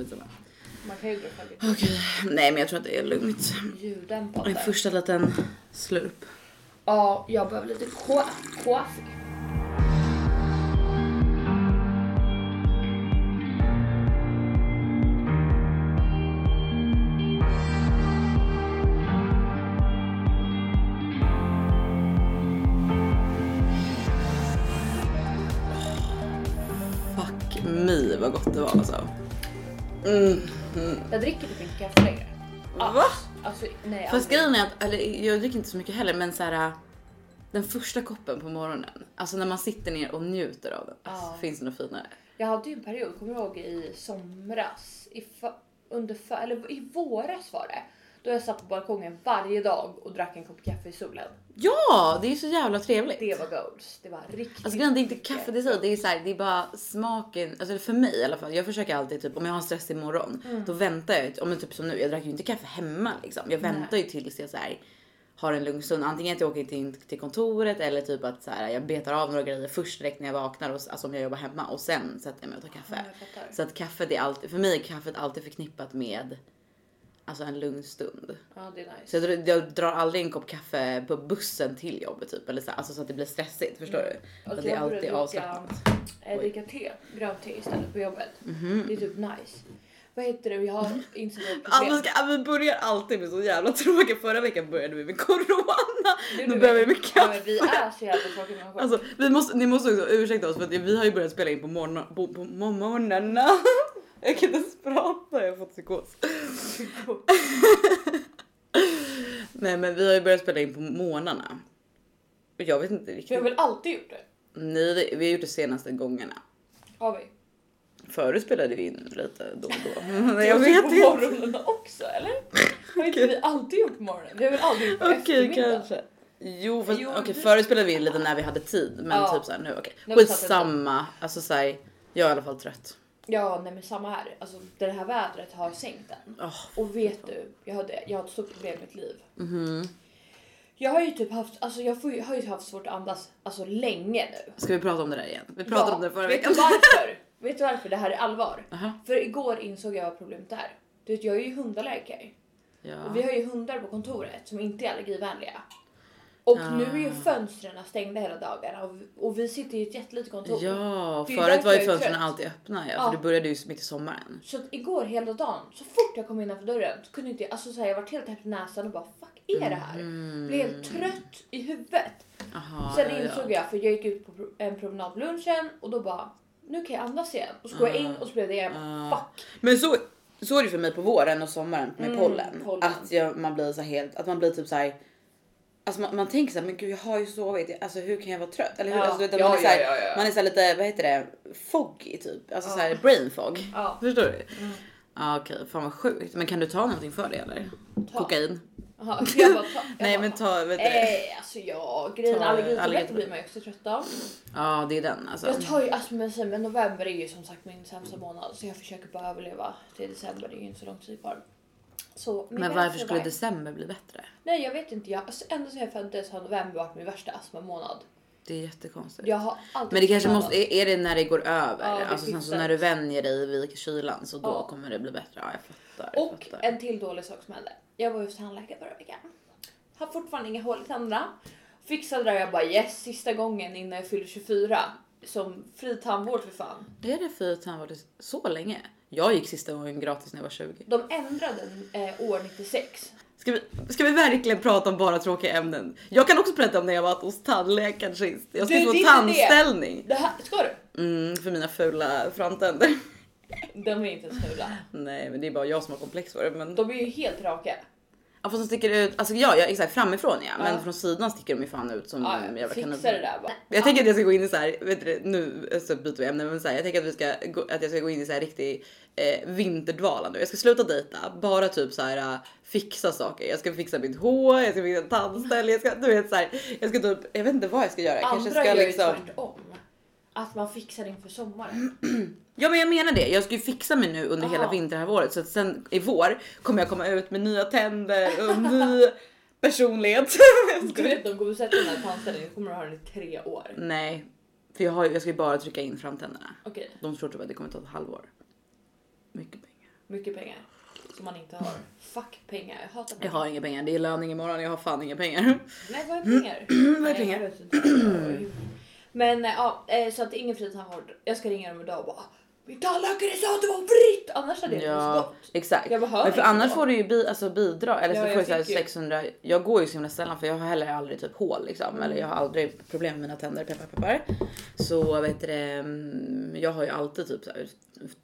skitsamma. Man kan ju gruffa lite. Okej, nej men jag tror att det är lugnt. Ljuddämpande. En första liten slurp. Ja, jag behöver lite kaffe. Fuck me vad gott det var alltså. Mm. Jag dricker typ inte kaffe längre. Va? Alltså nej. Fast aldrig. grejen är att, eller jag dricker inte så mycket heller men så här. Den första koppen på morgonen, alltså när man sitter ner och njuter av den. Alltså. Finns det något finare? Jag hade ju en period, kommer du ihåg i somras? I under för, eller i våras var det. Då jag satt på balkongen varje dag och drack en kopp kaffe i solen. Ja, det är så jävla trevligt. Det var goals. Det var riktigt Alltså grejen, det är inte kaffe det är så, det är så här, det är bara smaken, alltså för mig i alla fall. Jag försöker alltid typ om jag har stress imorgon, Mm. då väntar jag, om typ som nu, jag drack ju inte kaffe hemma liksom. Jag väntar ju tills jag så här, har en lugn stund. Antingen att jag åker till, till kontoret eller typ att så här, jag betar av några grejer först direkt när jag vaknar, och, alltså om jag jobbar hemma och sen sätter jag mig och tar kaffe. Ja. Så att kaffet är alltid, för mig är kaffet alltid förknippat med alltså en lugn stund. Ja, det är Så nice. jag, drar- jag drar aldrig en kopp kaffe på bussen till jobbet typ eller så, alltså så att det blir stressigt. Förstår du? Och Så det är jag alltid avslappnat. Eh, dricka te, grönt te istället på jobbet. Mhm. Det är typ nice. Vad heter det? Jag har insett ett problem. vi, ska, vi börjar alltid med så jävla tråkiga. Förra veckan började vi med corona. Nu Nu börjar vi med kaffe. vi är så jävla tråkiga människor. Alltså, vi måste, ni måste också ursäkta oss för att vi har ju börjat spela in på, morgon, på, på morgnarna. Jag kan inte ens prata, jag har fått psykos. Nej men vi har ju börjat spela in på. Och Jag vet inte Vi har riktigt. väl alltid gjort det? Nej, det- vi har gjort det senaste gångerna. Har vi? Förut spelade vi in lite då och då. Men Jag vet på inte. morgonen också eller? Har inte vi alltid gjort på morgonen? Vi har väl aldrig gjort på Okej eftermiddagen? kanske. Jo fast Jo, okej det- förut spelade vi in lite när vi hade tid men Ja. typ såhär nu okej. När vi satt Skitsamma. Alltså såhär, jag är i alla fall trött. Ja, nej men samma här. Alltså det här vädret har sänkt den. Åh, Och vet du, jag har, jag har ett stort problem i mitt liv. mhm. Jag har ju typ haft, alltså jag får, har ju haft svårt att andas alltså länge nu. Ska vi prata om det där igen? Vi pratade om det förra vet veckan. du varför? vet du varför det här är allvar? Aha. För igår insåg jag vad problemet är. Du vet, jag är ju hundallergiker. Ja. Och vi har ju hundar på kontoret som inte är allergivänliga. Och nu är ju Ah. fönstren stängda hela dagarna och, och vi sitter i ett jättelitet kontor. Ja, förut var ju fönstren alltid öppna ja, Ja. för det började ju mitt i sommaren. Så att igår hela dagen, så fort jag kom innanför dörren så kunde inte jag, alltså så här, jag var helt täppt i näsan och bara fuck är det här? Blev helt trött i huvudet. Aha, Sen Mm. ja, insåg ja. jag, för jag gick ut på en promenad på lunchen och då bara nu kan jag andas igen. Och så går jag in och så blev det igen. Ah. Fuck. Men så, så är det för mig på våren och sommaren med Mm, pollen. pollen. Att jag, man blir så helt, att man blir typ så här. Alltså man, man tänker så här, men gud jag har ju sovit, alltså hur kan jag vara trött? Eller hur? Ja. Alltså, vet Ja, man är så här, ja, man är så här lite, vad heter det, foggy typ. Alltså Ja. så här brain fog. Ja. Förstår du? Mm. Ja okej, fan vad sjukt. Men kan du ta någonting för det eller? Ta. Kokain? Aha, jag bara, ta, Nej men ta, vet du. Eh, alltså ja, grejen allergitabletter. blir man ju också trött av. Ja det är den alltså. Jag tar ju astmamedicin men november är ju som sagt min sämsta månad så jag försöker bara överleva till december. Det är ju inte så lång tid kvar. Så, Men varför skulle survive. december bli bättre? Nej jag vet inte. Jag, alltså, ända sedan jag föddes har november varit min värsta astmamånad. Det är jättekonstigt. Jag har alltid Men det kanske måste, är är det när det går över? Ja, det alltså sen så när du vänjer dig vid kylan så då Ja. kommer det bli bättre. Ja jag fattar. Jag Och fattar. en till dålig sak som hände. Jag var hos tandläkaren förra veckan. Har fortfarande inga hål i tänderna. Fixade det jag bara yes sista gången innan jag fyller 24. Som fri tandvård för fan. Det är det för tandvård så länge? Jag gick sista gången gratis när jag var 20. De ändrade eh, år 96. Ska vi, ska vi verkligen prata om bara tråkiga ämnen? Jag kan också berätta om när jag var hos tandläkaren sist. Jag ska Du, få det tandställning. Det här, ska du? Mm, för mina fula framtänder. De är inte ens fula. Nej men det är bara jag som har komplex för det. Men... De är ju helt raka. Ja fast de sticker ut, alltså ja, ja exakt framifrån ja. Men Ja. från sidan sticker de ju fan ut som Ja, en ja. jävla kanin. det där bara. Jag tänker att jag ska gå in i så här, vet du, nu så byter vi ämne, men så här, jag tänker att vi ska att jag ska gå in i så här riktig eh, vinterdvala nu. Jag ska sluta dejta, bara typ så här äh, fixa saker. Jag ska fixa mitt hår, jag ska fixa tandställ, jag ska, du vet så här, jag ska typ, jag vet inte vad jag ska göra. Jag kanske Andra ska gör ju liksom. tvärtom. Att man fixar inför sommaren. Ja men jag menar det, jag ska ju fixa mig nu under hela Aha. vinterhalvåret så att sen i vår kommer jag komma ut med nya tänder och ny personlighet. Du vet de kommer sätta den här tandställningen kommer du ha den i tre år. Nej, för jag, har, ju- jag ska ju bara trycka in framtänderna. Okej. De tror typ att det kommer ta ett halvår. Mycket pengar. mycket pengar som man inte har. Fuck pengar, jag hatar Jag pengar. har inga pengar, det är löning imorgon, jag har fan inga pengar. Nej vad är pengar? Vad är Nej, pengar? jag inte. Men eh, ja, eh, så att ingen fri tandvård. Jag ska ringa dem idag och bara min tandläkare sa att det var fritt! Annars hade jag inte Ja, gått. exakt. Jag behöver Men för inte annars får du ju bi, alltså bidra eller så Ja, får jag så här fick ju. 600. Jag går ju så himla sällan för jag har heller aldrig typ hål liksom eller jag har aldrig problem med mina tänder peppar peppar. Så vet du mm, jag har ju alltid typ så här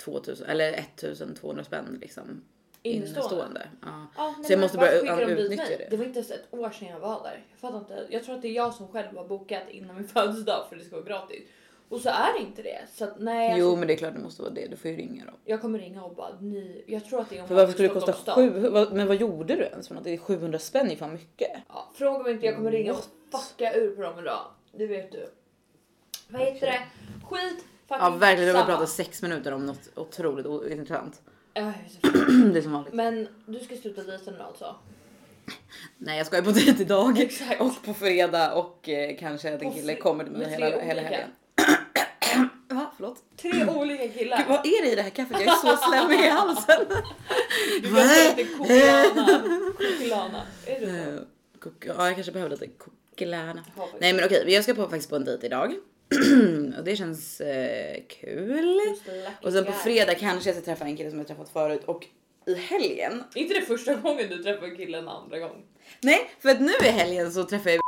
2000 eller 1200 spänn liksom Innestående. innestående. Ja. Ja, Så jag måste börja de utnyttja mig? det. Det var inte ens ett år sedan jag var där. Jag fattar inte. Jag tror att det är jag som själv har bokat innan min födelsedag för det ska vara gratis. Och så är det inte det. Så att nej, Jo alltså, men det är klart det måste vara det, du får ju ringa dem. jag kommer ringa och bara ni. Jag tror att det är om För varför skulle det kosta Stockholms stad. sju? vad- Men vad gjorde du ens för något? Det är 700 spänn är fan mycket. Ja, fråga mig inte, jag kommer ringa och fucka ur på dem idag. Det vet du. Vad heter det? Skit Ja verkligen, du har pratat sex minuter om något otroligt ointressant. Inte. Det är som vanligt. Men du ska sluta dejta nu alltså? Nej jag ska ju på dejt idag Exakt. och på fredag och eh, kanske att en kille kommer till mig hela, hela helgen. Förlåt? Tre olika killar. Gud, vad är det i det här kaffet? Jag är så slemmig i halsen. Du kan säga att det är det så? Eh, kok- Ja jag kanske behöver lite faktiskt. Nej men okej, jag ska på, faktiskt på en dejt idag. och det känns eh, kul. Och sen på fredag kanske jag ska träffa en kille som jag träffat förut och i helgen. Inte det första gången du träffar en kille en andra gång. Nej, för att nu i helgen så träffade jag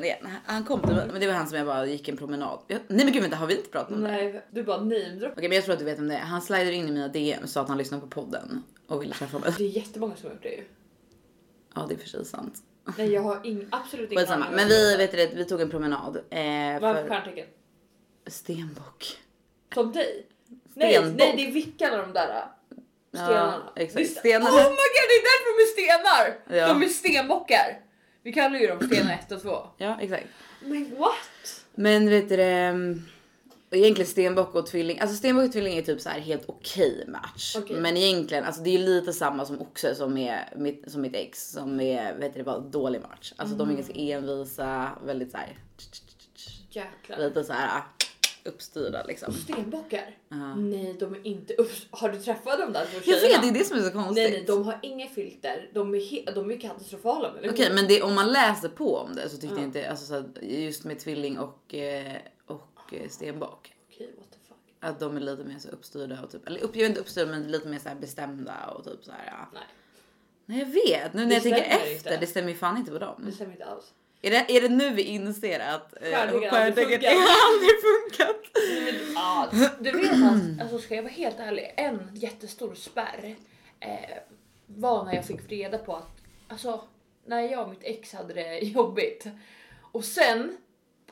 igen. Han kom till mig, men det var han som jag bara gick en promenad. Jag, nej men gud vänta, har vi inte pratat om det? Nej, du bara namedroppar. Okej men jag tror att du vet om det är. Han slidade in i mina DM sa att han lyssnade på podden och ville träffa mig. Det är jättemånga som har gjort det ju. Ja det är för sig sant. Nej jag har ing, absolut ingen aning Men vi vet det, vi tog en promenad. Eh, Vad är för stjärntecken? stenbock. Som dig? Nej, Stenbock. nej det är vickan av de där äh, stenarna. Ja, exakt. Det är st- Stenarna. Oh my god det är därför de är stenar! Ja. De är stenbockar. Vi kallar ju dem stenar 1 och 2. Ja exakt. Men what? Men vet du det, mm, Egentligen stenbock och tvilling, alltså stenbock och tvilling är typ så här helt okej match. Okej. Men egentligen, alltså det är lite samma som oxe som är mitt, som mitt ex som är, vet du det, bara dålig match. Alltså de är ganska envisa, väldigt så här, Jäklar. lite så här uppstyrda liksom. Stenbockar? Ja. Nej de är inte upp... Har du träffat dem där två Jag tjejerna? vet, det är det som är så konstigt. Nej nej de har inga filter. De är, he- de är katastrofala. Okej men det, om man läser på om det så tyckte Ja. jag inte, alltså så just med tvilling och, eh, och eh, stenbock. Okej what the fuck. Att de är lite mer så uppstyrda och typ, eller upp, jag vet inte uppstyrda men lite mer så här bestämda och typ så här. Ja. Nej Nej jag vet, nu när Det jag tänker efter, inte. det stämmer ju fan inte på dem. det stämmer inte alls. Är det, är det nu vi inser att eh, Stjärntecken stjärntecken aldrig funkat? ja, du vet att, alltså ska jag vara helt ärlig, en jättestor spärr eh, var när jag fick reda på att, alltså när jag och mitt ex hade det jobbigt och sen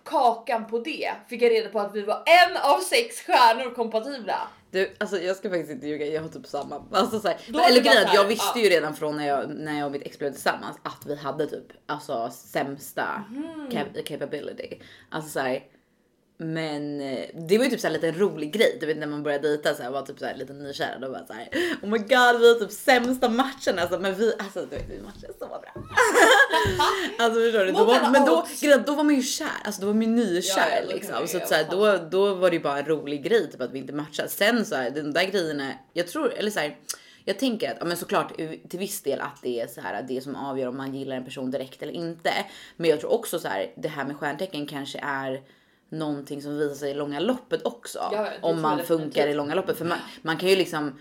kakan på det fick jag reda på att vi var en av sex stjärnor kompatibla. Du, alltså jag ska faktiskt inte ljuga, jag har typ samma. Alltså, så här, eller grejen, jag visste ju redan från när jag, när jag och mitt ex blev tillsammans att vi hade typ alltså sämsta cap- capability. Alltså så här, men eh, det var ju typ så här lite en rolig grej. Du vet när man började dejta så här, var typ så här lite nykär och bara så här. Oh my god, vi är typ sämsta matchen alltså. Men vi, alltså du vet vi matchar så bra. alltså förstår du? Då var, men då, då var man ju kär, alltså då var man ju nykär Ja, liksom. Så, att, ja, så här, fan. då, då var det ju bara en rolig grej typ att vi inte matchade. Sen så här, de där grejerna, jag tror, eller så här, jag tänker att, ja, men såklart till viss del att det är så här det som avgör om man gillar en person direkt eller inte. Men jag tror också så här, det här med stjärntecken kanske är någonting som visar sig i långa loppet också. Ja, om man funkar i långa loppet. För man, man kan ju liksom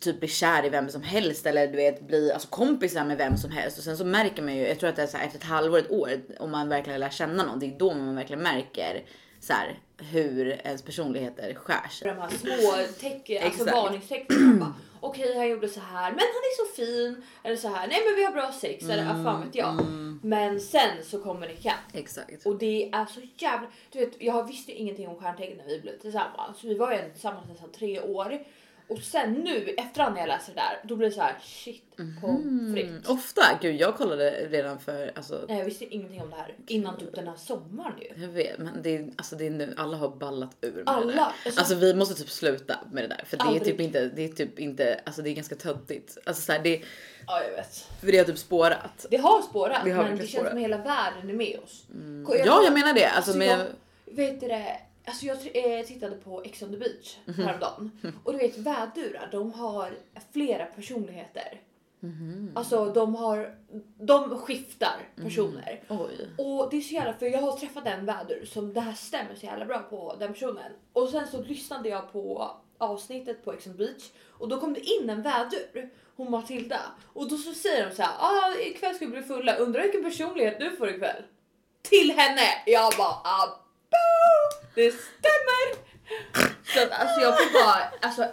typ bli kär i vem som helst eller du vet bli alltså, kompisar med vem som helst och sen så märker man ju, jag tror att det är så här, efter ett halvår, ett år om man verkligen lär känna någon, det är då man verkligen märker så här, hur ens personligheter skär sig. De här små tecken, alltså varningstecknen. Bara, Okej han gjorde så här men han är så fin. Eller så här nej men vi har bra sex eller mm, fan vet jag. Men sen så kommer det ikapp. Exakt. Och det är så jävla... Du vet, jag visste ju ingenting om stjärntecken när vi blev tillsammans. Vi var ju tillsammans nästan tre år. Och sen nu efterhand när jag läser det där, då blir det så här shit pommes frites. Ofta, gud jag kollade redan för alltså Nej, jag visste ingenting om det här innan typ den här sommaren ju. jag vet men det är, alltså det är nu alla har ballat ur med Alla, det där. alltså- Alltså vi måste typ sluta med det där för det är Aldrig. typ inte, det är typ inte, alltså det är ganska töntigt. Alltså så här, det, Ja, jag vet. för det har typ spårat. Det har spårat, Det har men det verkligen känns spårat. som hela världen är med oss. Ja jag menar det, alltså Alltså, med jag, vet du det? Alltså jag eh, tittade på Ex on the beach häromdagen. Och du vet vädurar, de har flera personligheter. Alltså de har, de skiftar personer. Oj. Och det är så jävla för jag har träffat en vädur som det här stämmer så jävla bra på den personen. Och sen så lyssnade jag på avsnittet på Ex on the beach och då kom det in en vädur, hon Matilda. Och då så säger de så här, ah ikväll ska vi bli fulla, undrar vilken personlighet du får ikväll? Till henne! Jag bara, ah, det stämmer! Så att alltså jag får bara, alltså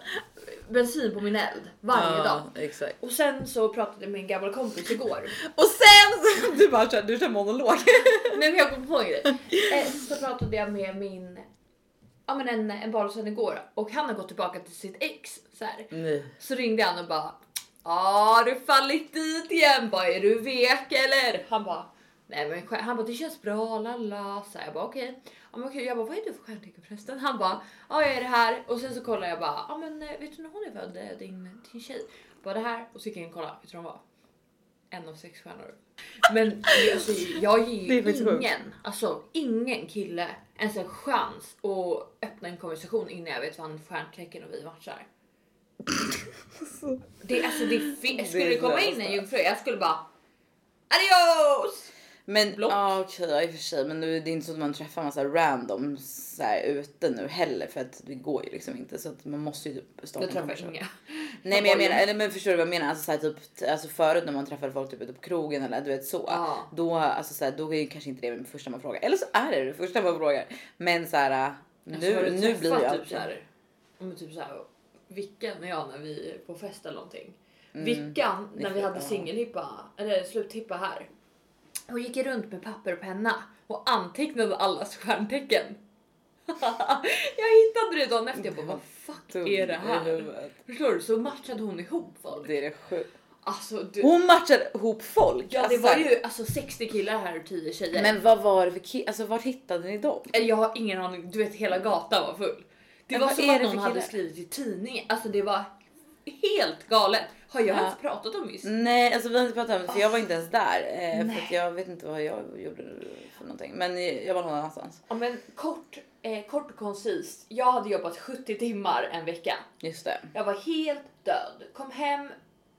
bensin på min eld varje dag. Ja, exakt. Och sen så pratade jag med en gammal kompis igår. Och sen du bara kör, du kör monolog. Men jag kom på en grej. Eh, så pratade jag med min, ja men en, en barndomsvän igår och han har gått tillbaka till sitt ex så här. Nej. Så ringde han och bara Ja du fallit dit igen, bara är du vek eller? Han bara Nej men han bara det känns bra lalla så här, jag bara okej. Ja, men okej. Jag bara vad är du för stjärntecken förresten? Han bara ja jag är det här och sen så kollar jag bara ja men eh, vet du när hon är född eh, din, din tjej? Bara det här och så gick jag in och kollade, vet du vad hon var? En av sex stjärnor. Men alltså, jag ger ju ingen, alltså ingen kille ens en chans att öppna en konversation innan jag vet vad han stjärntecken och vi matchar. Det, alltså, det skulle det komma in en jungfru, jag skulle bara adios! Men Block. ja okej ja, i och för sig men nu, det är inte så att man träffar massa random så här, ute nu heller för att det går ju liksom inte så att man måste ju typ starta Jag träffar inga. Nej men jag menar, eller men förstår du vad jag menar? Alltså, så här, typ, alltså förut när man träffade folk typ ute på krogen eller du vet så. Ja. Då, alltså, så här, då är ju kanske inte det det första man frågar. Eller så är det det första man frågar. Men så här, Alltså, nu, du nu blir alltid. typ så här, om typ så här, Vickan och jag när vi är på fest eller någonting. Mm. Vickan när vi hade singelhippa eller sluthippa här. Hon gick runt med papper och penna och antecknade allas stjärntecken. jag hittade det dagen efter. Jag bara vad fuck är det här? Förstår du? Så matchade hon ihop folk. Det är det sjukt. Alltså du. Hon matchade ihop folk. Ja det alltså, var ju alltså 60 killar här och 10 tjejer. Men vad var det för ki- Alltså vart hittade ni dem? Jag har ingen aning, du vet hela gatan var full. Det Men var som att någon hade killar? skrivit i tidningen. Alltså det var helt galet. Har jag Ja. ens pratat om nyss? Nej, alltså vi har inte pratat om det för jag var inte ens där. Eh, för att jag vet inte vad jag gjorde för någonting. Men eh, jag var någon annanstans. Ja men kort, eh, kort och koncist. Jag hade jobbat 70 timmar en vecka. Just det. Jag var helt död. Kom hem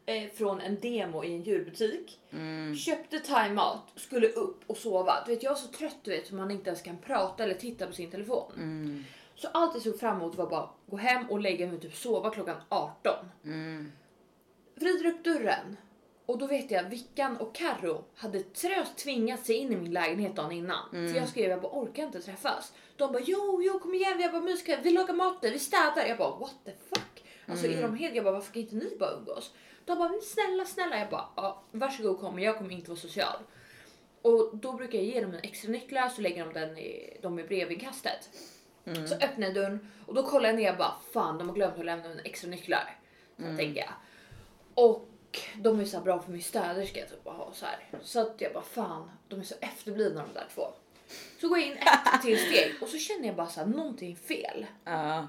eh, från en demo i en djurbutik. Mm. Köpte thaimat, skulle upp och sova. Du vet jag är så trött du vet så man inte ens kan prata eller titta på sin telefon. Mm. Så allt jag såg fram emot var bara gå hem och lägga mig och typ sova klockan 18. Mm. Vrider upp dörren och då vet jag Vickan och Karo hade seriöst tvingat sig in i min lägenhet dagen innan. Så jag skrev jag bara orkar inte träffas. De bara jo, jo kom igen, jag bara myskväll, vi lagar mat, vi städar. Jag bara what the fuck? Alltså är de helt, jag bara varför kan inte ni bara umgås? De bara snälla snälla, jag bara ja, varsågod kom jag kommer inte vara social. Och då brukar jag ge dem en extra nycklar så lägger de den i, dem i brevinkastet. Så öppnar jag dörren och då kollar jag ner och bara fan de har glömt att lämna en extra nycklar. Så tänker jag. Och de är så här bra för min städerska typ att ha så här. Så att jag bara fan, de är så efterblivna de där två. Så går jag in ett till steg och så känner jag bara så här någonting är fel. Ja.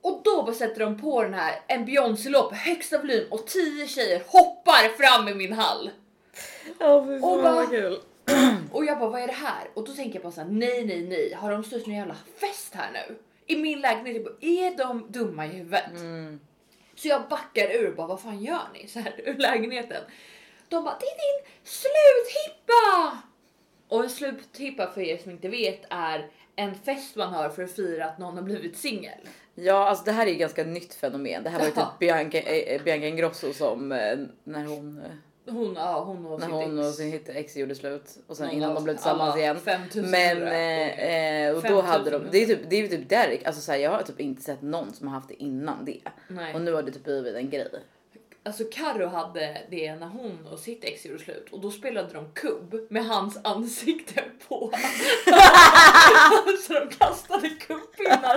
Och då bara sätter de på den här en Beyoncé-låt på högsta volym och tio tjejer hoppar fram i min hall. Ja, fy Och bara- vad kul. Och jag bara vad är det här? Och då tänker jag bara så här, nej nej nej, har de styrt någon jävla fest här nu? I min lägenhet, jag bara, är de dumma i huvudet? Mm. Så jag backar ur och bara vad fan gör ni? Så här ur lägenheten. De bara det är din sluthippa! Och en sluthippa för er som inte vet är en fest man har för att fira att någon har blivit singel. Ja, alltså det här är ju ganska nytt fenomen. Det här var ju typ Bianca, eh, Bianca Ingrosso som eh, när hon, eh, Hon, ja, hon och när hon och sin hit- ex gjorde slut och sen Någon innan de blev tillsammans alla igen. 5000 Men eh, och då 5000 hade de, det är typ, det är typ Derek, alltså så här, jag har typ inte sett någon som har haft det innan det. Nej. Och nu har det typ blivit en grej. Alltså Karo hade det när hon och sitt ex gjorde slut och då spelade de kubb med hans ansikte på. så de kastade kubbpinnar.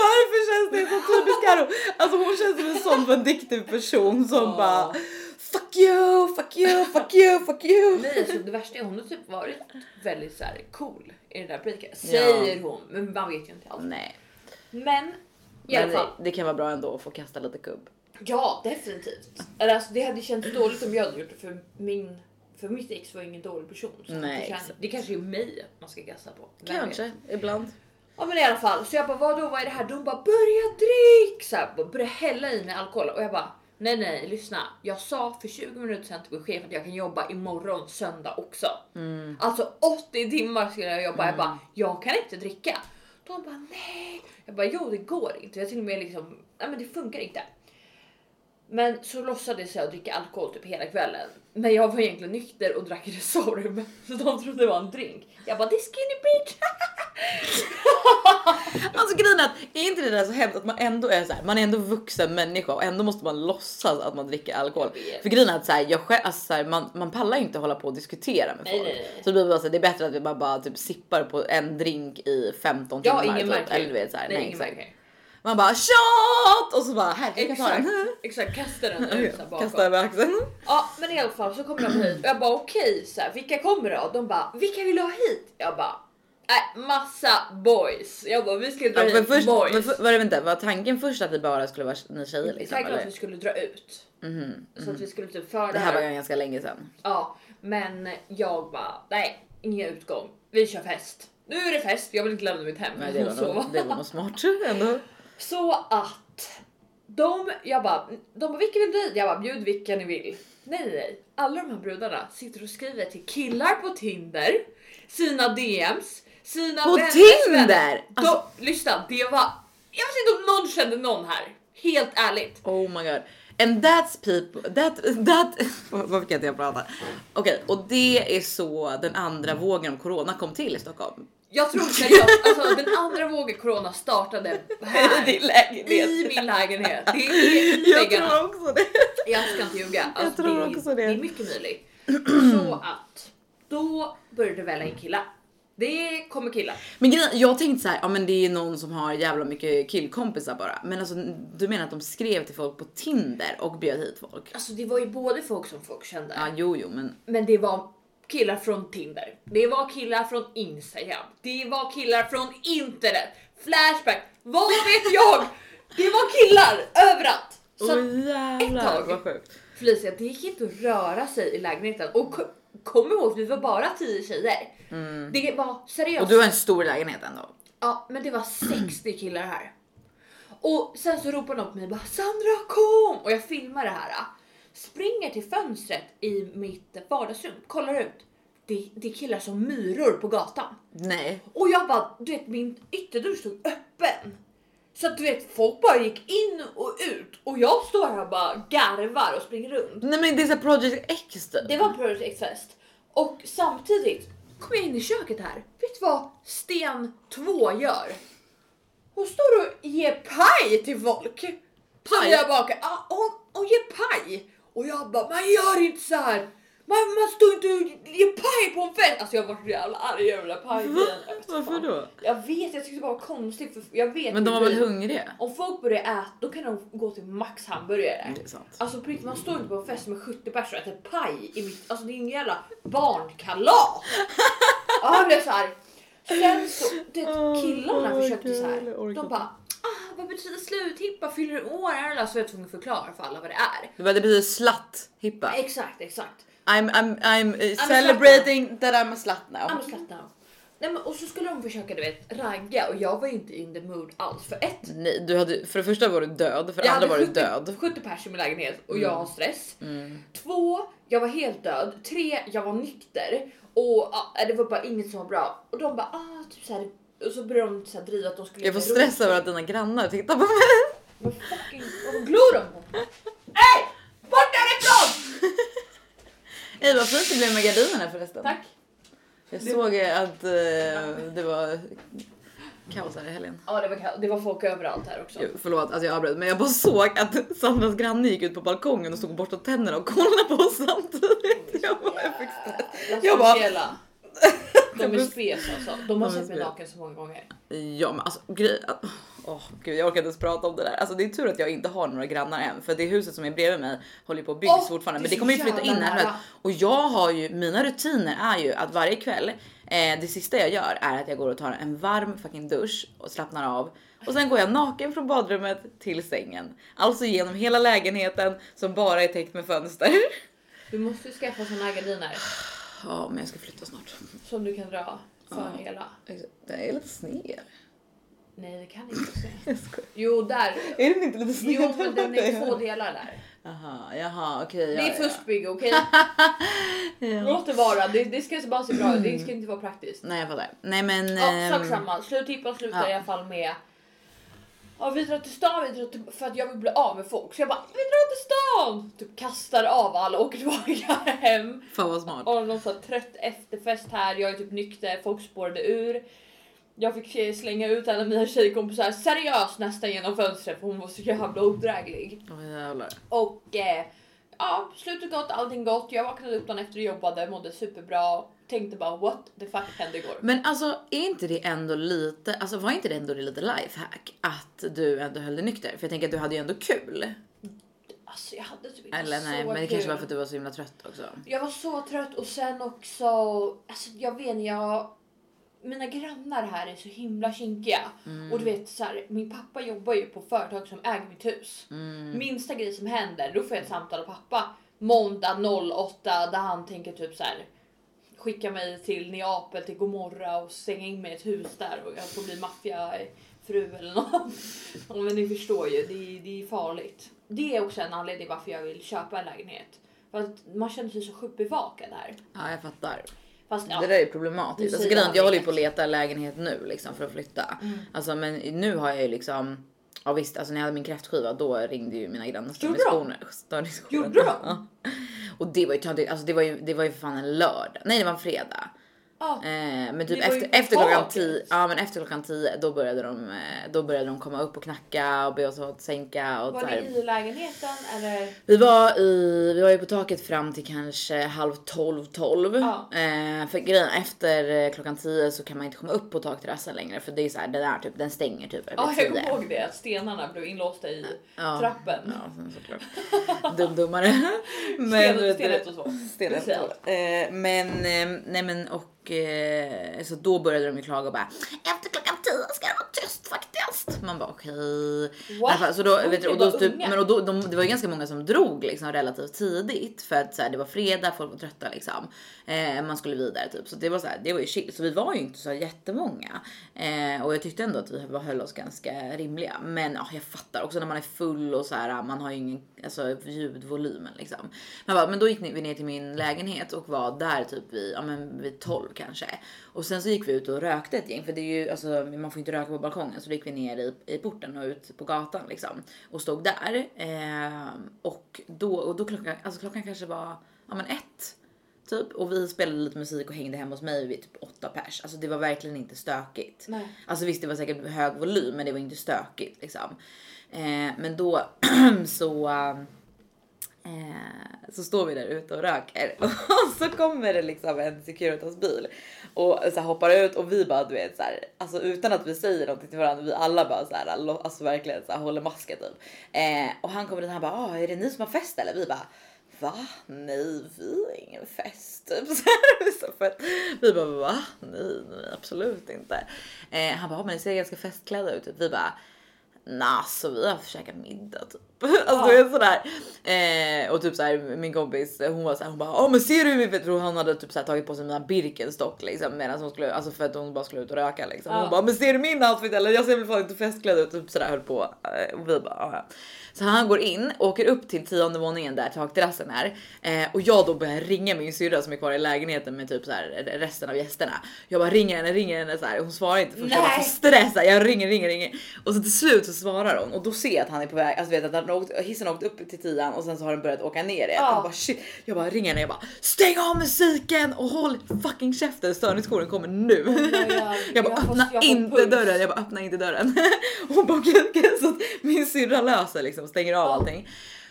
Varför känns det så typiskt Karo? Alltså hon känns som en sån vindiktiv person som bara Fuck you, fuck you, fuck you, fuck you. Nej, alltså det värsta är hon har typ varit väldigt så här cool i den där repliken. Säger hon, men man vet ju inte allt. Nej, Men i alla fall. det, kan vara bra ändå att få kasta lite kubb. Ja, definitivt. Eller Alltså, det hade känts dåligt om jag hade gjort det för min för mitt ex var ingen dålig person. Så Nej, det, kanske, det kanske är mig man ska gassa på. Vem vet? Kanske, ibland. Ja men i alla fall, så jag bara vadå vad är det här? De bara börja drick! Så här, börja hälla i mig alkohol och jag bara nej nej lyssna. Jag sa för 20 minuter sedan till min chef att jag kan jobba imorgon söndag också. Alltså 80 timmar skulle jag jobba. Jag bara jag kan inte dricka. De bara nej. Jag bara jo det går inte. Jag till och med liksom nej men det funkar inte. Men så låtsades jag dricka alkohol typ hela kvällen. Men jag var egentligen nykter och drack Resorb. Så de trodde det var en drink. Jag bara det är skinny bitch. Alltså grejen är att är inte det där så hemskt att man ändå är så här, man är ändå vuxen människa och ändå måste man låtsas att man dricker alkohol. För grejen är att så här, jag själv, alltså så här, man, man pallar inte hålla på och diskutera med Nej, folk. nej, nej. Så det blir bara så här, det är bättre att vi bara, bara typ sippar på en drink i 15 Ja timmar. ingen typ. Eller vet så här, nej, ingen exakt. märker. Man bara shot och så bara här jag kan ta Exakt, den. exakt kasta den ut så bakom. Kasta över axeln. Ja men i alla fall så kommer de hit och jag bara okej så här, vilka kommer då? De bara vilka vill du ha hit? Jag bara nej massa boys. Jag bara vi ska dra Ja, hit först, boys. men för, var, det inte, var tanken först att vi bara skulle vara ni tjejer liksom? Tanken var att vi skulle dra ut. Mhm, Så att vi skulle typ föra Det här var ju ganska länge sedan. Ja men jag bara nej ingen utgång. Vi kör fest. Nu är det fest, jag vill inte lämna mitt hem. Men det var, sova. nog, det var nog smart ändå. Så att de, jag bara, de bara vilka vill du? Jag bara bjud vilka ni vill. Nej nej nej, alla de här brudarna sitter och skriver till killar på Tinder, sina DMs, sina På vänners Tinder? vänner. Alltså- De, lyssna, det var, jag vet inte om någon kände någon här. Helt ärligt. Oh my god. And that's people, that, that, varför kan inte jag prata? Okej, och det är så den andra vågen av corona kom till i Stockholm. Jag tror seriöst, alltså den andra vågen corona startade här. Din lägenhet. I min lägenhet. Det är i Jag väggarna. tror också det. Jag ska inte ljuga. Alltså, tror det, också det. det är mycket möjligt. Så att då började det välla in killar. Det kommer killar. Men grejen, jag tänkte så här, ja men det är någon som har jävla mycket killkompisar bara. Men alltså du menar att de skrev till folk på Tinder och bjöd hit folk? Alltså det var ju både folk som folk kände. Ja jo jo men Men det var killar från Tinder. Det var killar från Instagram. Det var killar från internet. Flashback. Vad vet jag? Det var killar överallt. Så Åh jävlar ett tag- vad sjukt. Felicia, det gick inte att röra sig i lägenheten. Och kom ihåg, vi var bara 10 tjejer. Det var seriöst. Mm. Och du har en stor lägenhet ändå. Ja, men det var 60 killar här. Och sen så ropade de på mig bara Sandra kom! Och jag filmar det här. Springer till fönstret i mitt vardagsrum, kollar ut. Det, det är killar som myror på gatan. Nej. Och jag bara, du vet min ytterdörr stod öppen. Så att du vet folk bara gick in och ut och jag står här och bara garvar och springer runt. Nej men det är så här Project X typ. Det var Project X-fest. Och samtidigt kom jag in i köket här. Vet du vad Sten 2 gör? Hon står och ger paj till folk. Som Paj? jag bakar. Ja, hon, hon ger paj. Och jag bara, man gör inte så här. Man, man står inte och ger paj på en fest. Alltså jag var så jävla arg över den där pajgrejen. Jag vet Varför fan. då? Jag vet, jag tyckte det var konstigt. För jag vet Men de var väl hungriga? Om folk börjar äta, då kan de gå till Max hamburgare. Det är sant. Alltså på riktigt, man står inte på en fest med 70 personer och äter paj i mitt... Alltså det är en jävla barnkalas! Ja, jag blev så arg. Sen så, det, Åh, killarna åh, försökte så här. jag orkar De bara, ah, vad betyder sluthippa? Fyller du år? Eller så var jag tvungen att förklara för alla vad det är. Det var- det betyder slatt hippa. Exakt, exakt. I'm, I'm, I'm uh, celebrating that I'm a slut now. I'm a slut now. Nej, men, och så skulle de försöka du vet, ragga och jag var ju inte in the mood alls. För ett, Nej, du hade, för det första var du död, för det andra var du 70, död. 70 pers i min lägenhet och jag har stress. Mm. Två, jag var helt död. Tre, jag var nykter. Och ah, det var bara inget som var bra. Och de bara ah, typ så här. Och så började de så här driva att de skulle Jag får stress över att dina grannar tittar på mig. Men fucking, vad glor de på? Ey vad fint det blev med gardinerna förresten. Tack. Jag såg eh, att eh, det var kaos här i helgen. Ja det var, kall- det var folk överallt här också. Jo, Förlåt att jag avbröt men jag bara såg att Sandras granne gick ut på balkongen och stod och borstade tänderna och kollade på oss samtidigt. Jag bara, jag fick stress. Jag bara-. De är spes alltså. De har De sett mig naken så många gånger. Ja men alltså grej... Åh gud jag orkar inte ens prata om det där. Alltså det är tur att jag inte har några grannar än för det huset som är bredvid mig håller på att byggas Åh, fortfarande. Men det kommer ju flytta in här. Och jag har ju, mina rutiner är ju att varje kväll, eh, det sista jag gör är att jag går och tar en varm fucking dusch och slappnar av. Och sen går jag naken från badrummet till sängen. Alltså genom hela lägenheten som bara är täckt med fönster. Du måste ju skaffa såna gardiner Ja men jag ska flytta snart. som du kan dra för hela. Det är lite sned. Nej det kan jag inte skojar. Jo där. Är den inte lite sned? Jo men den är två delar där. Jaha, jaha okej. Det ja, är ja. fuskbygge okej? Ja. Låt det vara. Det, det ska bara se bra ut. Det ska inte vara praktiskt. Nej jag fattar. Nej men. Ja, ehm, sak samma. Sluttippan slutar ja. i alla fall med Ja, vi drar till stan, vi drar till, för att jag vill bli av med folk. Så jag bara, vi drar till stan! Typ kastar av alla och åker tillbaka hem. Fan vad smart. Och någon här trött efterfest här, jag är typ nykter, folk spårade ur. Jag fick slänga ut en av mina tjejkompisar seriöst nästan genom fönstret för hon var så jävla odräglig. Och eh, ja, slutet gott, allting gott. Jag vaknade upp dagen efter och jobbade, mådde superbra. Tänkte bara what the fuck hände igår? Men alltså är inte det ändå lite, alltså var inte det ändå lite lifehack att du ändå höll dig nykter? För jag tänker att du hade ju ändå kul. Alltså jag hade typ inte Eller så nej, men det kul. kanske var för att du var så himla trött också. Jag var så trött och sen också, alltså jag vet inte, jag mina grannar här är så himla kinkiga. Mm. Och du vet så här, min pappa jobbar ju på företag som äger mitt hus. Mm. Minsta grej som händer, då får jag ett samtal av pappa måndag 08 där han tänker typ så här skicka mig till Neapel till Gomorra och stänga in mig i ett hus där och jag får bli maffiafru eller något. Ja, men ni förstår ju, det är, det är farligt. Det är också en anledning varför jag vill köpa en lägenhet. För att man känner sig så sjukt bevakad här. Ja jag fattar. Fast ja, Det där är problematiskt. Alltså, att jag håller ju på att leta lägenhet nu liksom för att flytta. Mm. Alltså men nu har jag ju liksom Ja visst, alltså när jag hade min kräftskiva då ringde ju mina grannar störningsjourerna. Gjorde de? Och det var ju töntigt, alltså det var ju, det var ju för fan en lördag. Nej det var en fredag. Ja, Eh, men typ efter, efter klockan. 10, ja men efter klockan 10 då började de, eh, då började de komma upp och knacka och be oss att sänka och var så ni här. i lägenheten eller? Vi var i, vi var ju på taket fram till kanske halv 12, 12. Ja. Eh, för grejen efter eh, klockan 10 så kan man inte komma upp på takterrassen längre för det är så här, den är typ, den stänger typ Ja, över jag 10. kommer ihåg det att stenarna blev inlåsta i Ja. trappen. Ja, såklart. Dum dummare. men, Sten- vet sten du- ett och två. Eh, men, eh, nej men och eh, så då började de ju klaga och bara efter klockan 10 ska det vara tyst faktiskt. Man bara okej. Så då, vet och då bara typ, unga. men och då, de, det var ju ganska många som drog liksom relativt tidigt för att så här, det var fredag, folk var trötta liksom. Eh, man skulle vidare typ så det var så här, det var ju chill. Så vi var ju inte så jättemånga eh, och jag tyckte ändå att vi var- höll oss ganska rimliga. Men ja, jag fattar också när man är full och så här, man har ju ingen alltså, ljudvolymen liksom. Men, bara, men då gick vi ner till min lägenhet och var där typ vid, ja, men vid 12 kanske. Och sen så gick vi ut och rökte ett gäng för det är ju alltså man får inte röka på balkongen så då gick vi ner i, i porten och ut på gatan liksom och stod där. Eh, och då och då klockan, alltså klockan kanske var ja men ett typ och vi spelade lite musik och hängde hemma hos mig vid typ åtta pers. Alltså det var verkligen inte stökigt. Nej. Alltså visst, det var säkert hög volym, men det var inte stökigt liksom. Eh, men då så Eh, så står vi där ute och röker och så kommer det liksom en Securitas bil och så hoppar ut och vi bara du vet så här, alltså utan att vi säger någonting till varandra, vi alla bara så här, alltså verkligen så här, håller masken typ. Eh, och han kommer dit och han bara, ah, är det ni som har fest eller? Vi bara, va? Nej, vi har ingen fest. Typ. Så här, för att, vi bara, va? Nej, nej, absolut inte. Eh, han bara, men ni ser ganska festklädda ut. Vi bara, Nah, så vi har käkat middag typ. Alltså Ja. det är sådär. Eh, och typ såhär min kompis hon var såhär hon bara ja men ser du vet du han hade typ såhär tagit på sig mina Birkenstock liksom medan hon skulle alltså för att hon bara skulle ut och röka liksom. Hon bara men ser du min outfit eller jag ser väl fan inte festklädd ut typ sådär höll på Eh, och vi bara "Ja. Så han går in åker upp till tionde våningen där takterrassen är eh, och jag då börjar ringa min syrra som är kvar i lägenheten med typ så här resten av gästerna. Jag bara ringer henne, ringer henne så här. Hon svarar inte först jag stress. så här. Jag ringer, ringer, ringer och så till slut så svarar hon och då ser jag att han är på väg. Alltså vet att har åkt, hissen åkt upp till tian och sen så har den börjat åka ner igen. Ja. Jag bara shit. Jag bara ringer henne. Jag bara stäng av musiken och håll fucking käften. Störningsjouren kommer nu. God. Jag bara Jag får- öppna jag får inte puls. dörren. Jag bara öppna inte dörren. Och hon bara okej så att min syrra löser liksom stänger av Ja. allting.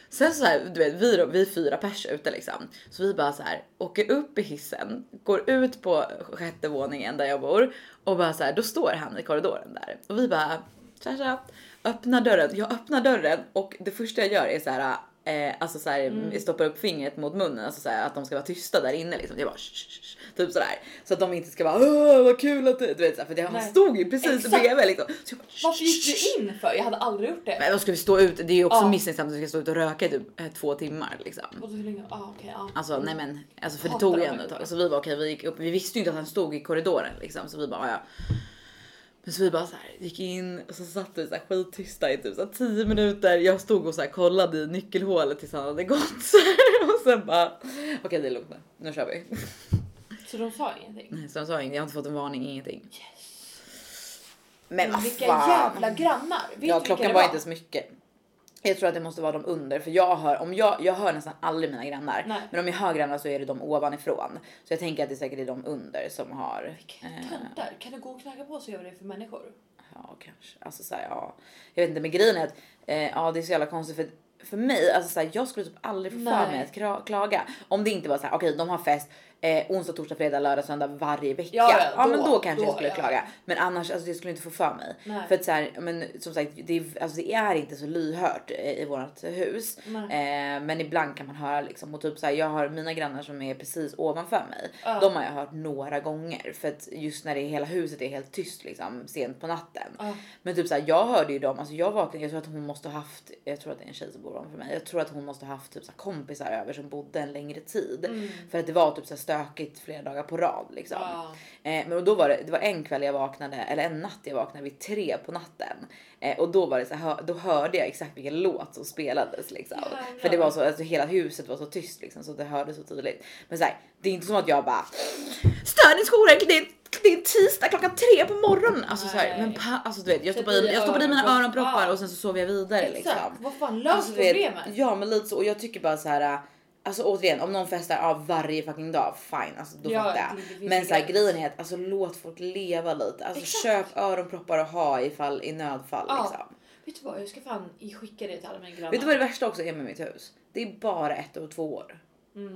Sen så här, du vet, vi, vi fyra pers ute liksom. Så vi bara så här åker upp i hissen, går ut på sjätte våningen där jag bor och bara så här, då står han i korridoren där och vi bara tja tja, öppnar dörren. Jag öppnar dörren och det första jag gör är så här Eh, alltså så här, Mm. stoppar upp fingret mot munnen, alltså så här, att de ska vara tysta där inne liksom. Jag bara "Shh, shh, shh", typ sådär så att de inte ska vara Åh, vad kul att du, du vet så här, för det, han stod ju precis Exakt. bredvid liksom. Så bara, "Shh, Varför gick du in för? Jag hade aldrig gjort det. men då ska vi stå ute, det är ju också Ja. misstänksamt att vi ska stå ute och röka i typ eh, två timmar liksom. Och hur länge? Ah, okej, ja. Alltså nej men, alltså för det tog ju ändå ett tag. Så vi var okej, vi gick upp, vi visste ju inte att han stod i korridoren liksom. Så vi bara ja. Men så vi bara så här, gick in och så satt vi så här skittysta i typ så här 10 minuter. Jag stod och så här kollade i nyckelhålet tills han hade gått så här. och sen bara okej okay, det är lugnt nu, nu kör vi. Så de sa ingenting? Nej, så de sa ingenting. Jag har inte fått en varning, ingenting. Yes. Men vad vilka fan. jävla grannar! Vet Ja, klockan var inte så mycket. Jag tror att det måste vara de under för jag hör om jag, jag hör nästan aldrig mina grannar, Nej. men om jag hör grannar så är det de ovanifrån. Så jag tänker att det säkert är de under som har. eh, Töntar, kan du gå och knacka på se vad det för människor? Ja, kanske. Alltså så här, ja. Jag vet inte, men grejen är att eh, ja, det är så jävla konstigt för för mig, alltså så här, jag skulle typ aldrig få för mig att klaga om det inte var så här. Okej, de har fest eh, onsdag, torsdag, fredag, lördag, söndag varje vecka. Ja, ja, men då- då kanske då, jag skulle ja. klaga, men annars alltså, det skulle inte få för mig. Nej. För att så här, men som sagt, det, är- alltså, det är inte så lyhört eh, i vårt hus, eh, men ibland kan man höra liksom och typ så här, jag har mina grannar som är precis ovanför mig. Ja. De har jag hört några gånger för att just när det hela huset är helt tyst liksom sent på natten. Ja. Men typ såhär, jag hörde ju dem, alltså jag vaknade, jag tror att hon måste ha haft, jag tror att det är en tjej som bor ovanför mig. Jag tror att hon måste ha haft typ så här kompisar över som bodde en längre tid. Mm. För att det var typ så här stökigt flera dagar på rad liksom. Ja. Eh, men då var det, det var en kväll jag vaknade, eller en natt jag vaknade vid tre på natten. Eh, och då var det så här, då hörde jag exakt vilken låt som spelades liksom. Jävlar. För det var så, alltså hela huset var så tyst liksom så det hördes så tydligt. Men så här, det är inte som att jag bara störningsjour, det är, det är tisdag klockan tre på morgonen. Alltså så här, men pa, alltså du vet, jag Sätt stoppade i, jag stoppade i mina öronpropp- öronproppar Ja. och sen så sov jag vidare Exakt, liksom. vad fan lös Alltså, problemet. Ja men lite så och jag tycker bara så här. Alltså återigen om någon festar av varje fucking dag fine alltså då Ja, fattar det- jag. det Men en så här, grejen är att alltså låt folk leva lite. Alltså Exakt. köp öronproppar och ha ifall i nödfall Ja. liksom. Vet du vad, jag ska fan skicka det till alla mina grannar. Vet du vad det värsta också är med mitt hus? Det är bara ett och två år.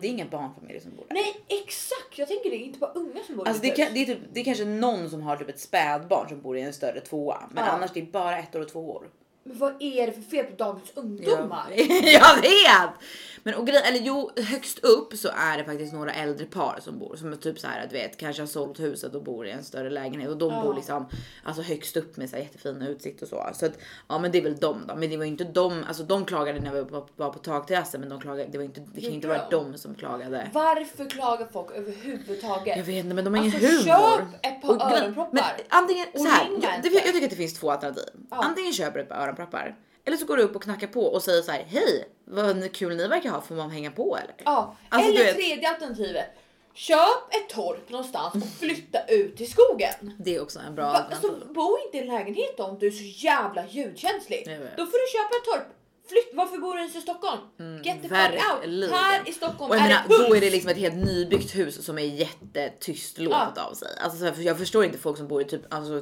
Det är inga barnfamiljer som bor där. Nej exakt, jag tänker det, inte bara unga som bor Alltså det, kan, hus. det, är typ, det är kanske någon som har typ ett spädbarn som bor i en större tvåa. Men Ja. annars det är bara ett år och två år. Men vad är det för fel på dagens ungdomar? jag vet! Men och grej, eller jo, högst upp så är det faktiskt några äldre par som bor som är typ så här, du vet, kanske har sålt huset och bor i en större lägenhet och de Ja. bor liksom alltså högst upp med så här jättefina utsikt och så. Så att ja, men det är väl de då. Men det var ju inte de, alltså de klagade när vi var på, var på takterrassen, men de klagade. Det var inte, det kan inte vara de? som klagade. Varför klagar folk överhuvudtaget? Jag vet inte, men de har ingen Alltså, humor. köp ett par Och öronproppar. Men antingen Och så här, jag, jag tycker att det finns två alternativ. Ja. Antingen köper du ett par öronproppar eller så går du upp och knackar på och säger så här: Hej, vad kul ni verkar ha. Får man hänga på eller? Ja, Alltså, eller vet- tredje alternativet. Köp ett torp någonstans och flytta ut till skogen. Det är också en bra Va, alternativ. alltså, bo inte i en lägenhet om du är så jävla ljudkänslig. Då får du köpa ett torp. Flytt, varför bor du ens i Stockholm? Get the fuck out. Här i Stockholm Och jag är menar, det då är det liksom ett helt nybyggt hus som är jättetyst låtet av sig. Alltså, här, för jag förstår inte folk som bor i typ, alltså,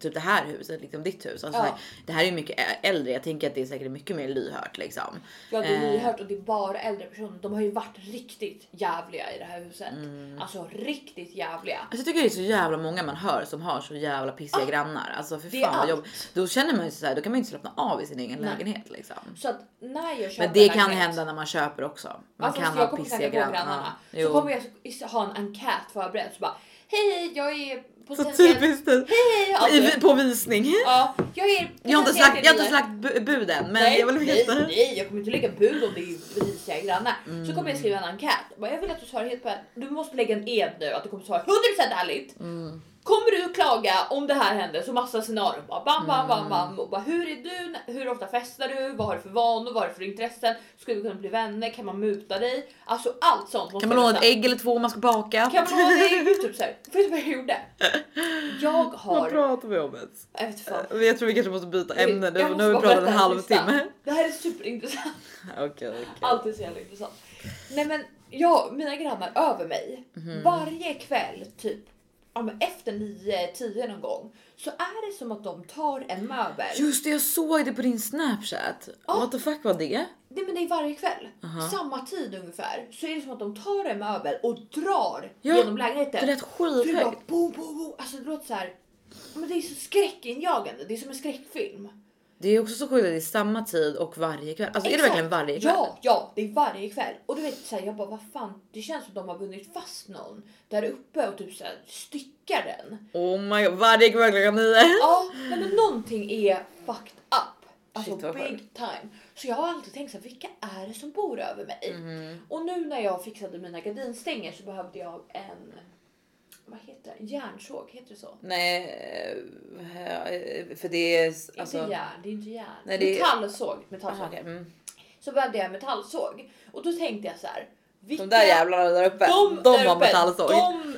typ det här huset, liksom ditt hus. Alltså, Ja. här, det här är ju mycket äldre. Jag tänker att det är säkert mycket mer lyhört liksom. Ja det är Eh. lyhört och det är bara äldre personer. De har ju varit riktigt jävliga i det här huset. Mm. Alltså riktigt jävliga. Alltså, jag tycker det är så jävla många man hör som har så jävla pissiga Ah, grannar. Alltså för fan vad jobb. Då känner man ju så här, då kan man ju inte slappna av i sin egen Nej. lägenhet liksom. Så att när jag köper Men det kan hända när man köper också. Man Alltså, kan ha pissiga grannar. Så kommer jag ha en enkät förberedd så bara hej jag är Så typiskt dig. Hej hej! I- På visning. Ja, jag är Jag har inte slagt, jag har inte slagt bu- buden, men nej, jag vill veta. Nej, nej, jag kommer inte lägga bud om det är risiga grannar. Mm. Så kommer jag skriva en enkät. Jag vill att du svarar helt på Du måste lägga en ed nu att du kommer svara 100% ärligt. Mm. Kommer du klaga om det här händer? Så massa scenarion. Bara bam, bam, bam, Mm. bam. Och bara, hur är du? Hur ofta festar du? Vad har du för vanor? Vad har du för intressen? Ska vi kunna bli vänner? Kan man muta dig? Alltså allt sånt. Kan man låna ett ägg eller två om man ska baka? Kan man låna ett ägg? Typ såhär. Vet du vad jag gjorde? Jag Vad har... pratar vi om ens? Jag vet fan. Eh, Jag tror vi kanske måste byta ämne nu, nu har vi pratat en halvtimme. Det här är superintressant. Okej, okej. Allt är så jävla intressant. Nej men jag, mina grannar över mig, Mhm. varje kväll typ ja, men efter 9-10 någon gång så är det som att de tar en möbel. Just det, jag såg det på din snapchat. Ja. What the fuck var det? Nej men det är varje kväll. Aha. Samma tid ungefär. Så är det som att de tar en möbel och drar Ja, genom Det lägenheten. lät det bara skithögt. Alltså det låter så här. Men det är så skräckinjagande. Det är som en skräckfilm. Det är också så sjukt att det är samma tid och varje kväll. Alltså är det Exakt. verkligen varje kväll? Ja, ja, det är varje kväll. Och du vet så här, jag bara vad fan, det känns som de har bundit fast någon där uppe och typ så här styckar den. Oh my god, varje kväll klockan nio. Ja, nej, men någonting är fucked up. Alltså Shit, big time. Så jag har alltid tänkt så här, vilka är det som bor över mig? Mhm. Och nu när jag fixade mina gardinstänger så behövde jag en vad heter det? Järnsåg, heter det så? Nej, eh, för det är alltså. inte järn, det är inte järn. Nej, det Metallsåg. metallsåg. Aha, okej, mm. Så behövde jag metallsåg. Och då tänkte jag så här. Vilka, De där jävlarna där uppe, de, där har uppe, metallsåg. De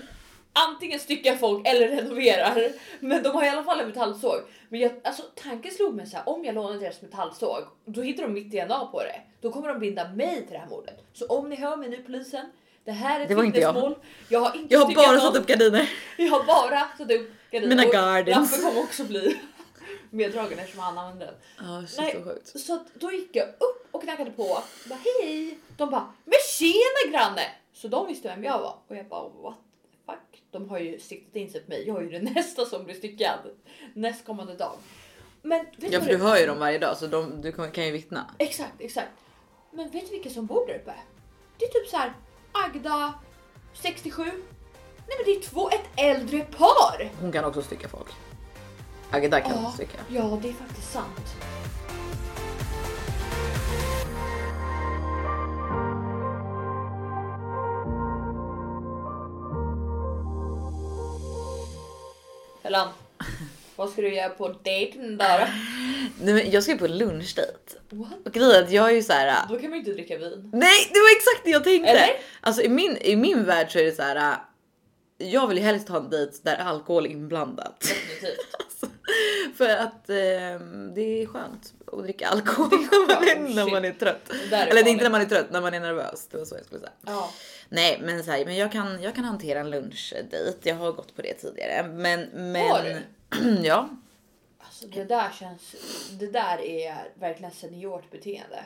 antingen styckar folk eller renoverar. Men de har i alla fall en metallsåg. Men jag, alltså, tanken slog mig så här, om jag lånar deras metallsåg, då hittar de mitt DNA på det. Då kommer de binda mig till det här mordet. Så om ni hör mig nu polisen, det här är ett Det var inte jag. vittnesmål. Jag har inte Jag har bara satt upp gardiner. Jag har bara satt upp gardiner. Mina Och gardens. Lampan kommer också bli meddragen eftersom han använde den. Ja, shit Nej, så så då gick jag upp och knackade på. Bara hej! De bara men tjena granne! Så de visste vem jag var och jag bara what the fuck? De har ju siktat in sig på mig. Jag är ju den nästa som blir styckad nästkommande dag. Men Ja, för du hör ju dem varje dag så de, du kan kan ju vittna. Exakt, exakt. Men vet du vilka som bor där uppe? Det är typ så här Agda 67. Nej men det är två, ett äldre par. Hon kan också stycka folk. Agda kan Ja, stycka. ja, det är faktiskt sant. Helen, vad ska du göra på dejten då? Nej, men jag ska ju på lunchdejt. What? Och grejen är att jag är ju så här. Då kan man ju inte dricka vin. Nej, det var exakt det jag tänkte. Eller? Alltså i min, i min värld så är det så här. äh, Jag vill ju helst ha en dejt där alkohol är inblandat. Definitivt. Alltså, för att ehm, det är skönt att dricka alkohol när, man är, när man är trött. Eller det är inte när man är trött, när man är nervös. Det var så jag skulle säga. Ja. Nej, men så här, men jag kan, jag kan hantera en lunchdejt. Jag har gått på det tidigare, men men. Har du? ja, Alltså det där känns, det där är verkligen seniort beteende.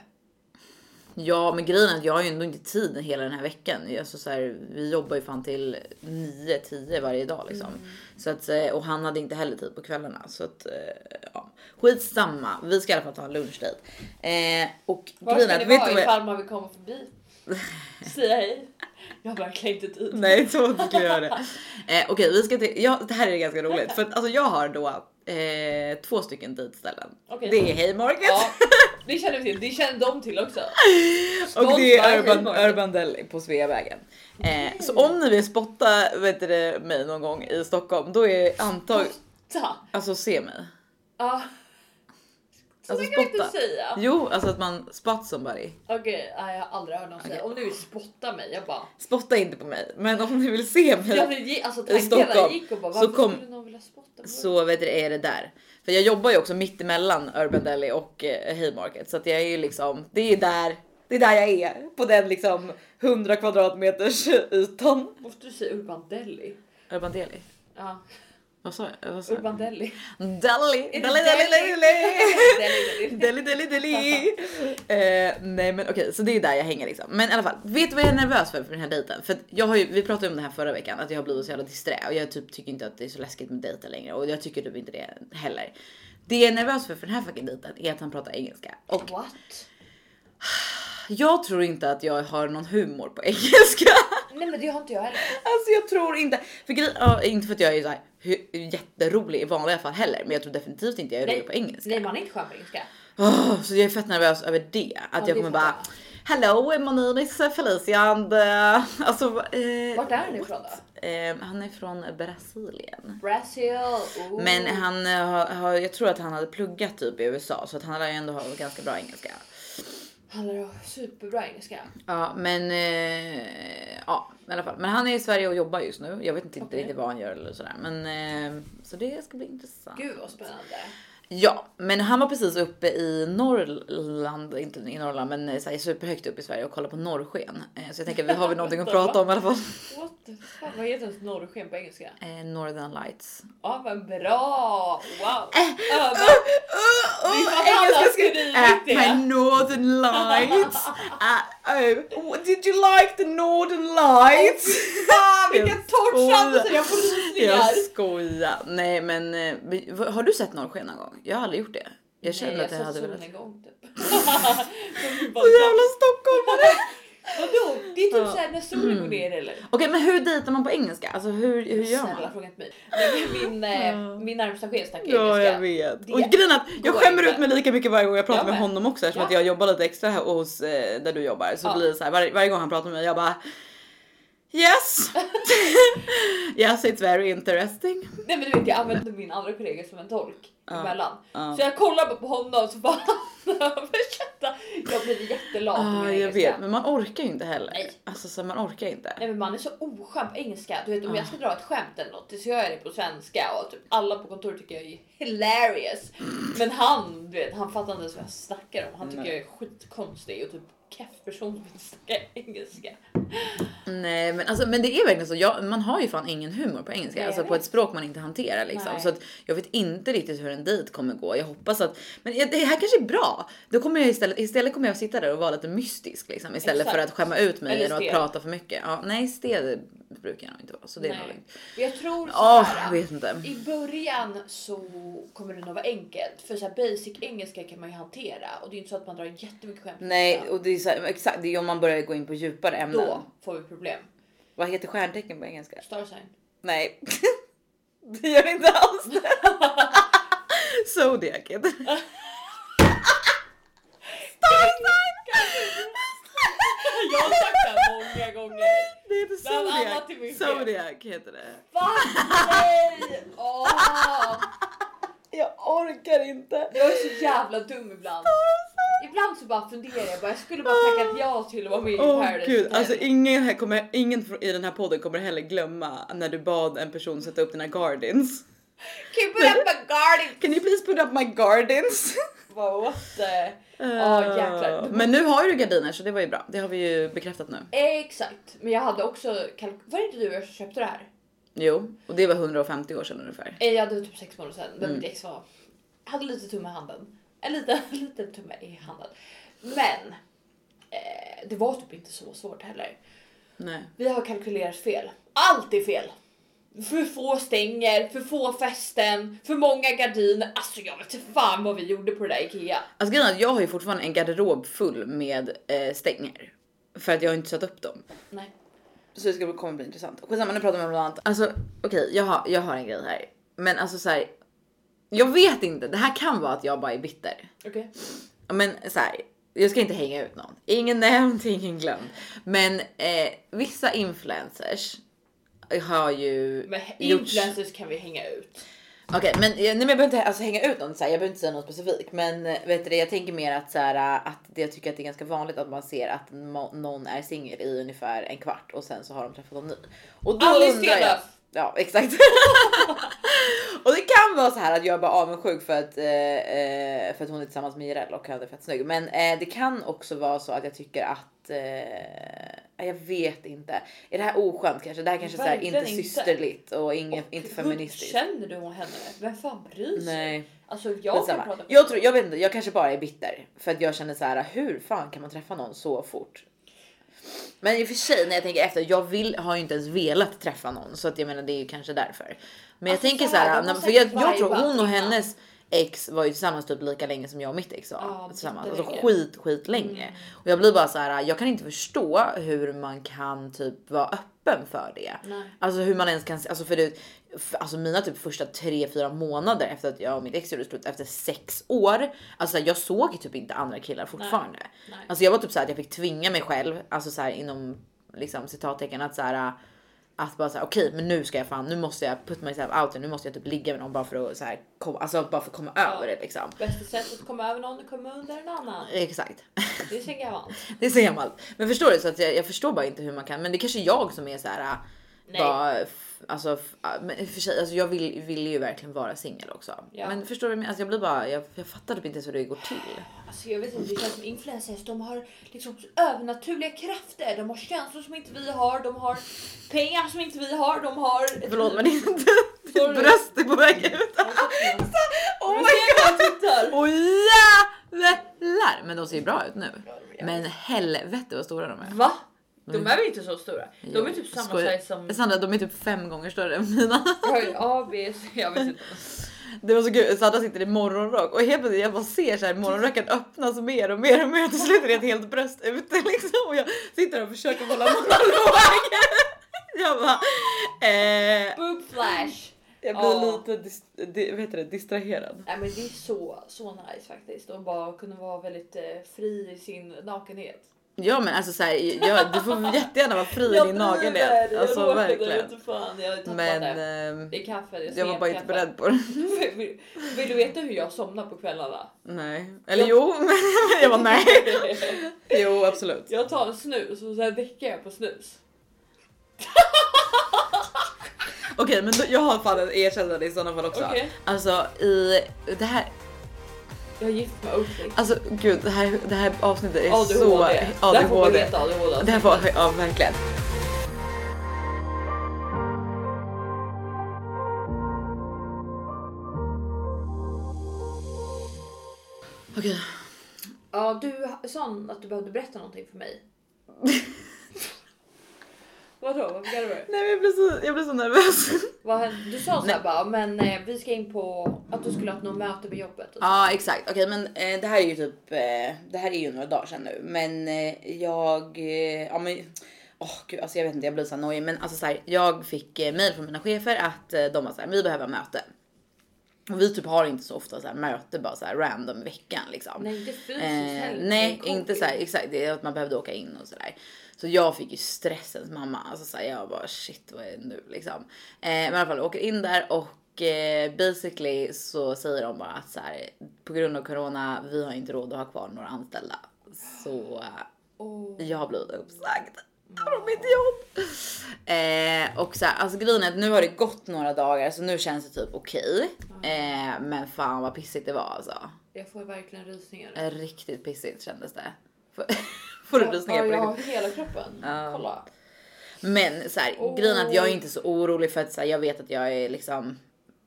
Ja, men grejen är att jag har ju ändå inte tid hela den här veckan. Alltså så här, vi jobbar ju fan till 9-10 varje dag liksom. Så att, eh, och han hade inte heller tid på kvällarna. Så att, eh, ja. Skitsamma, vi ska i alla fall ta en lunchdejt. Eh, och Var ska ni vara ifall man vill komma förbi? Säga hej. Jag har verkligen inte tid. Nej, så du skulle göra det. Eh, Okej, vi ska till... Ja, det här är ganska roligt. För att alltså, jag har då eh, två stycken dejtställen. Okej. Det är Haymarket Ja, det känner vi till. Det känner de till också. och det är Urban. Urban Deli på Sveavägen. Eh, så om ni vill spotta vet du, mig någon gång i Stockholm, då är antag... Ta. Alltså se mig. Ja. Så Alltså det kan vi inte spotta. säga. Jo, alltså att man spot somebody. Okej, nej, jag har aldrig hört någon säga. Okej. Om du vill spotta mig, jag bara. Spotta inte på mig, men om ni vill se mig. Vill ge, alltså I Stockholm. gick och bara Så kom- skulle någon vilja spotta mig? så vet du, är det där. För jag jobbar ju också mitt emellan Urban Deli och eh, Haymarket så att jag är ju liksom, det är där, det är där jag är på den liksom 100 kvadratmeters ytan. Måste du säga Urban Deli? Urban Deli. Ja, Vad sa jag? Vad sa? Urban Deli. Deli, deli, deli, deli, Deli, deli. deli. Eh, nej men okej, så det är där jag hänger liksom. Men i alla fall, vet du vad jag är nervös för för den här dejten? För jag har ju, vi pratade om det här förra veckan, att jag har blivit så jävla disträ och jag typ tycker inte att det är så läskigt med dejter längre och jag tycker typ inte det heller. Det jag är nervös för för den här fucking dejten är att han pratar engelska och What? jag tror inte att jag har någon humor på engelska. Nej men det har inte jag heller. Alltså jag tror inte, för grej, ja, inte för att jag är så här, hu- jätterolig i vanliga fall heller, men jag tror definitivt inte jag är rolig på engelska. Nej man är inte skön på engelska. Åh, så jag är fett nervös över det. Att Ja, jag kommer bara Hello, my name is Felicia and uh, alltså. Eh, Vart är han ifrån då? eh, han är från Brasilien. Brasil. Oh. Men han eh, har, har, jag tror att han hade pluggat typ i USA så att han lär ju ändå ha ganska bra engelska. Han har superbra engelska. Ja, men eh, ja, i alla fall. Men han är i Sverige och jobbar just nu. Jag vet inte Okej. riktigt vad han gör eller sådär, men eh, så det ska bli intressant. Gud vad spännande. Ja, men han var precis uppe i Norrland, inte i Norrland, men eh, så här, superhögt upp i Sverige och kollade på norrsken. Eh, Så jag tänker, vi har vi någonting att prata om i alla fall. What the fuck? Vad heter ens norrsken på engelska? Eh, Northern lights. Ja men bra! Wow! Öva. Är för att han har skrivit my northern lights. Uh, oh, did you like the northern lights? Fan vilken Jag torrt skojar. Jag får Jag rysningar! skojar. Nej men vi- har du sett norrsken någon gång? Jag har aldrig gjort det. Jag känner Nej, att jag såg hade velat. en gång typ. Så jävla stockholmare. Vadå? Det är typ Ja. Mm. såhär när solen går ner eller? Okej men hur dejtar man på engelska? Alltså hur, hur gör Snälla man? fråga inte mig. Nej, min, eh, Ja. min närmsta chef snackar Ja engelska. jag vet. Det Och grejen att jag skämmer ut mig lika mycket varje gång jag pratar Jag med med. honom också eftersom Ja. att jag jobbar lite extra här hos eh, där du jobbar. Så Ja. blir det så här var, varje gång han pratar med mig jag bara Yes! yes, it's very interesting. Nej men du vet jag använde min andra kollega som en tolk Ja, emellan. ja. Så jag kollar bara på honom så bara han översätta. Jag blir jättelat min jag engelska. vet, men man orkar ju inte heller. Nej. Alltså så man orkar inte. Nej men man är så oskön på engelska. Du vet om Ja. jag ska dra ett skämt eller något så gör jag det på svenska och typ alla på kontoret tycker jag är hilarious. Men han, du vet, han fattar inte ens vad jag snackar om. Han tycker Nej. jag är skitkonstig och typ keff person som inte snackar engelska. Nej men alltså men det är verkligen så. Jag, man har ju fan ingen humor på engelska. Nej, alltså på ett språk man inte hanterar liksom. Nej. Så att jag vet inte riktigt hur en dejt kommer gå. Jag hoppas att, men det här kanske är bra. Då kommer jag istället, istället kommer jag sitta där och vara lite mystisk liksom. Istället för Exakt. att skämma ut mig genom att prata för mycket. Ja, nej stel brukar jag nog inte vara så det är nog lugnt. Jag tror så här, jag vet inte. I början så kommer det nog vara enkelt för så här basic engelska kan man ju hantera och det är inte så att man drar jättemycket skämt. Nej och det är så här, exakt det är om man börjar gå in på djupare ämnen. Då får vi problem. Vad heter stjärntecken på engelska? Star sign. Nej. det gör inte alls det. Zodiac heter det. Jag har sagt det här många gånger. Det heter Zodiac. Zodiac heter det. Va? Nej! Åh! Jag orkar inte. Jag är så jävla dum ibland. Ibland så bara funderar jag bara, jag skulle bara tackat ja till att vara med i Åh Paradise gud, alltså ingen, här kommer, ingen i den här podden kommer heller glömma när du bad en person sätta upp dina gardins. Can you put up my garden? Can you please put up my gardins? Vad what the... Ja jäklar. Men nu har ju du gardiner så det var ju bra. Det har vi ju bekräftat nu. Exakt, men jag hade också kalk... Var det inte du jag som köpte det här? Jo, och det var 150 år sedan ungefär. Eh, Jag hade typ sex månader sedan, men Mm. ex var... Hade lite tumme i handen. En liten, liten tumme i handen. Men eh, det var typ inte så svårt heller. Nej. Vi har kalkylerat fel. Allt är fel. För få stänger, för få fästen, för många gardiner. Alltså jag vet inte fan vad vi gjorde på det där Ikea. Alltså grejen är att jag har ju fortfarande en garderob full med eh, stänger. För att jag har inte satt upp dem. Nej. Så det ska komma bli intressant. Skitsamma nu pratar vi om något annat. Alltså okej, jag, har, jag har en grej här. Men alltså så här. Jag vet inte, det här kan vara att jag bara är bitter. Okej. Ja, Men så här, jag ska inte hänga ut någon. Ingen nämnd, ingen glömd. Men eh, vissa influencers har ju Men gjort... influencers kan vi hänga ut. Okej, men, nej, men jag behöver inte alltså, hänga ut någon. Så här, jag behöver inte säga något specifikt, men eh, vet du, jag tänker mer att så här, att det, jag tycker att det är ganska vanligt att man ser att någon är singel i ungefär en kvart och sen så har de träffat någon ny. Och då Alice undrar jag. Ja, exakt. och det kan vara så här att jag är bara avundsjuk för att, eh, eh, för att hon är tillsammans med Jireel och han är fett snygg. Men eh, det kan också vara så att jag tycker att eh, jag vet inte. Är det här oskönt kanske? Det här kanske så här, Verkligen inte systerligt och inget, Och inte feministiskt. Känner du henne? Vem fan bryr sig? Nej. Alltså jag kan prata Jag, tror, jag vet inte, jag kanske bara är bitter för att jag känner så här. Hur fan kan man träffa någon så fort? Men i och för sig när jag tänker efter, jag vill, har ju inte ens velat träffa någon så att jag menar det är ju kanske därför. Men Alltså, jag tänker så så här, här, när- har för jag, jag tror hon och hennes ex var ju tillsammans typ lika länge som jag och mitt ex var Ja, tillsammans. Alltså skit, skit länge. Och jag blir bara så här, jag kan inte förstå hur man kan typ vara öppen för det. Nej. Alltså hur man ens kan, alltså för det, alltså mina typ första tre, fyra månader efter att jag och mitt ex gjorde slut efter sex år. Alltså jag såg typ inte andra killar fortfarande. Nej. Alltså jag var typ så här att jag fick tvinga mig själv, alltså så här inom liksom citattecken att så här att bara säga okej, men nu ska jag fan, nu måste jag put myself out there, nu måste jag typ ligga med någon bara för att så här, komma, alltså bara för att komma över det liksom. Bästa sättet att komma över någon är att komma under en annan. Exakt. Det är så gammalt. Det är så gammalt. Men förstår du? Så att jag, jag förstår bara inte hur man kan. Men det är kanske jag som är så här. Nej. Bara, alltså, f- men i och för sig, alltså jag vill, vill ju verkligen vara singel också. Ja. Men förstår du? Alltså jag blir bara, jag, jag fattar typ inte ens hur det går till. Alltså jag vet inte, det känns som influencers, de har liksom övernaturliga krafter. De har känslor som inte vi har, de har pengar som inte vi har, de har... Förlåt men inte, ditt bröst är på väg ut. Oh Oh my god! tittar! Åh jävlar! Men de ser ju bra ut nu. Men helvete vad stora de är. Va? De är väl inte så stora? De är typ samma Skojar. size som... Sandra de är typ fem gånger större än mina. A, B, C, jag vet inte. Det var så kul, Sandra sitter i morgonrock och helt plötsligt jag bara ser så här morgonrocken öppnas mer och mer och mer till slut är det ett helt bröst ute liksom och jag sitter och försöker hålla monolog. Jag bara eh, Boob flash! jag blir Ja. lite dis, di, vad heter det, distraherad. Nej men det är så, så nice faktiskt. Och bara kunna vara väldigt eh, fri i sin nakenhet. Ja men alltså såhär, ja, du får jättegärna vara fri i Jag din där, jag Alltså råkade, verkligen. du fan, jag Men det. ehm, Det är kaffe, det är jag var bara inte kaffe. beredd på det. vill, vill du veta hur jag somnar på kvällarna? Nej. Eller Jag- jo, men jag var nej. Jo absolut. Jag tar en snus och sen däckar jag på snus. Okej men då, jag har fan ett erkännande i sådana fall också. Okej. Alltså i det här, Jag är gift med Oakley. alltså gud det här, det här avsnittet är ADHD. så Där får man ADHD. veta ADHD. Det här var, ja verkligen. Okej. Ja, du sa att du behövde berätta någonting för mig. Vadå? Vad garvar du? Nej men jag blev så, jag blev så nervös. Vad? Du sa såhär bara, men eh, vi ska in på att du skulle ha något möte med jobbet. Och så. Ja exakt, okej men eh, det här är ju typ, eh, det här är ju några dagar sedan nu men eh, jag, eh, ja men Åh gud, alltså jag vet inte, jag blir så nojig men alltså så här, jag fick eh, mail från mina chefer att eh, de var så här, vi behöver möte. Och vi typ har inte så ofta så här möte bara så här random i veckan liksom. Nej, inte fysiskt Eh, heller. nej, inte så här, exakt. Det är att man behövde åka in och sådär. Så jag fick ju stressens mamma. Alltså så här, jag bara shit vad är det nu liksom. Eh, men i alla fall åker in där och eh, basically så säger de bara att så här, på grund av corona, vi har inte råd att ha kvar några anställda. Så Åh. jag har blivit uppsagd från mitt jobb. Eh, och så här, alltså grejen är att nu har det gått några dagar så nu känns det typ okej. Eh, men fan vad pissigt det var alltså. Jag får verkligen rysningar. Riktigt pissigt kändes det. Får- du rysningar Ja, på riktigt? hela kroppen. Ja. Kolla. Men så här, Åh. grejen är att jag är inte så orolig för att så här, jag vet att jag är liksom,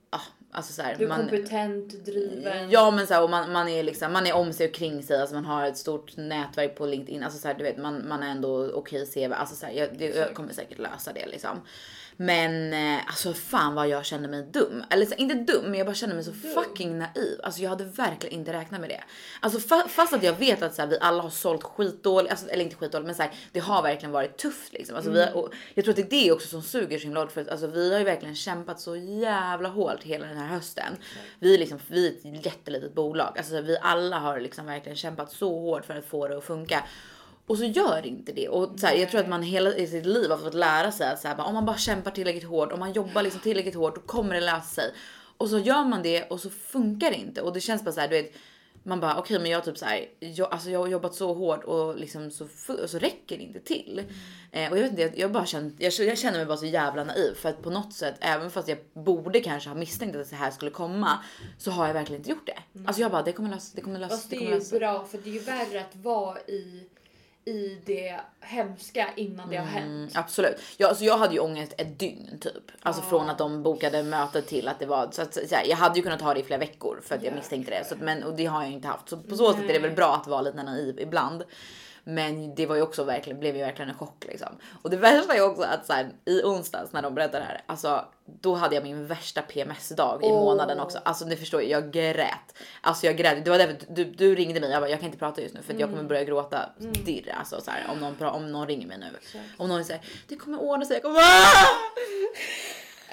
ah, alltså så här, Du är man, kompetent, driven. Ja men så här, och man, man är liksom, man är om sig och kring sig, alltså man har ett stort nätverk på LinkedIn, alltså så här, du vet man, man är ändå okej CV, alltså så här, jag, det, jag kommer säkert lösa det liksom. Men eh, alltså fan vad jag kände mig dum. Eller så, inte dum, men jag bara kände mig så fucking naiv. Alltså jag hade verkligen inte räknat med det. Alltså fa fast att jag vet att så här, vi alla har sålt skitdåligt, alltså, eller inte skitdåligt, men så här, det har verkligen varit tufft liksom. Alltså, vi, och jag tror att det är det också som suger så himla hårt för att alltså, vi har ju verkligen kämpat så jävla hårt hela den här hösten. Vi är liksom, vi är ett jättelitet bolag, alltså vi alla har liksom verkligen kämpat så hårt för att få det att funka. Och så gör inte det. Och så här, jag tror att man hela i sitt liv har fått lära sig att så här, om man bara kämpar tillräckligt hårt, om man jobbar liksom tillräckligt hårt, då kommer det lösa sig. Och så gör man det och så funkar det inte. Och det känns bara så här, du vet, man bara okej, men jag typ så här, jag, alltså jag har jobbat så hårt och liksom så, så räcker det inte till. Eh, och jag vet inte, jag, jag bara känner, jag, jag känner mig bara så jävla naiv för att på något sätt, även fast jag borde kanske ha misstänkt att det här skulle komma, så har jag verkligen inte gjort det. Alltså jag bara, det kommer lösa, det kommer lösa, Fast det det är ju bra för det är ju värre att vara i, i det hemska innan det har Mm, hänt. absolut. Ja, alltså jag hade ju ångest ett dygn typ. Alltså Ja. från att de bokade mötet till att det var så att så här, jag hade ju kunnat ha det i flera veckor för att jag misstänkte det. Så, att- men och det har jag inte haft. Så på så sätt är det väl Nej. bra att vara lite naiv ibland. Men det var ju också verkligen, blev ju verkligen en chock liksom. Och det värsta är också att så här, i onsdags när de berättade det här, alltså då hade jag min värsta PMS-dag i Åh. månaden också. Alltså ni förstår, jag grät. Alltså jag grät. Det var därför du, du ringde mig. Jag bara, jag kan inte prata just nu för att jag kommer börja gråta dirr alltså så här, om någon, om någon ringer mig nu. Exakt. Om någon säger det kommer ordna sig. Jag kommer!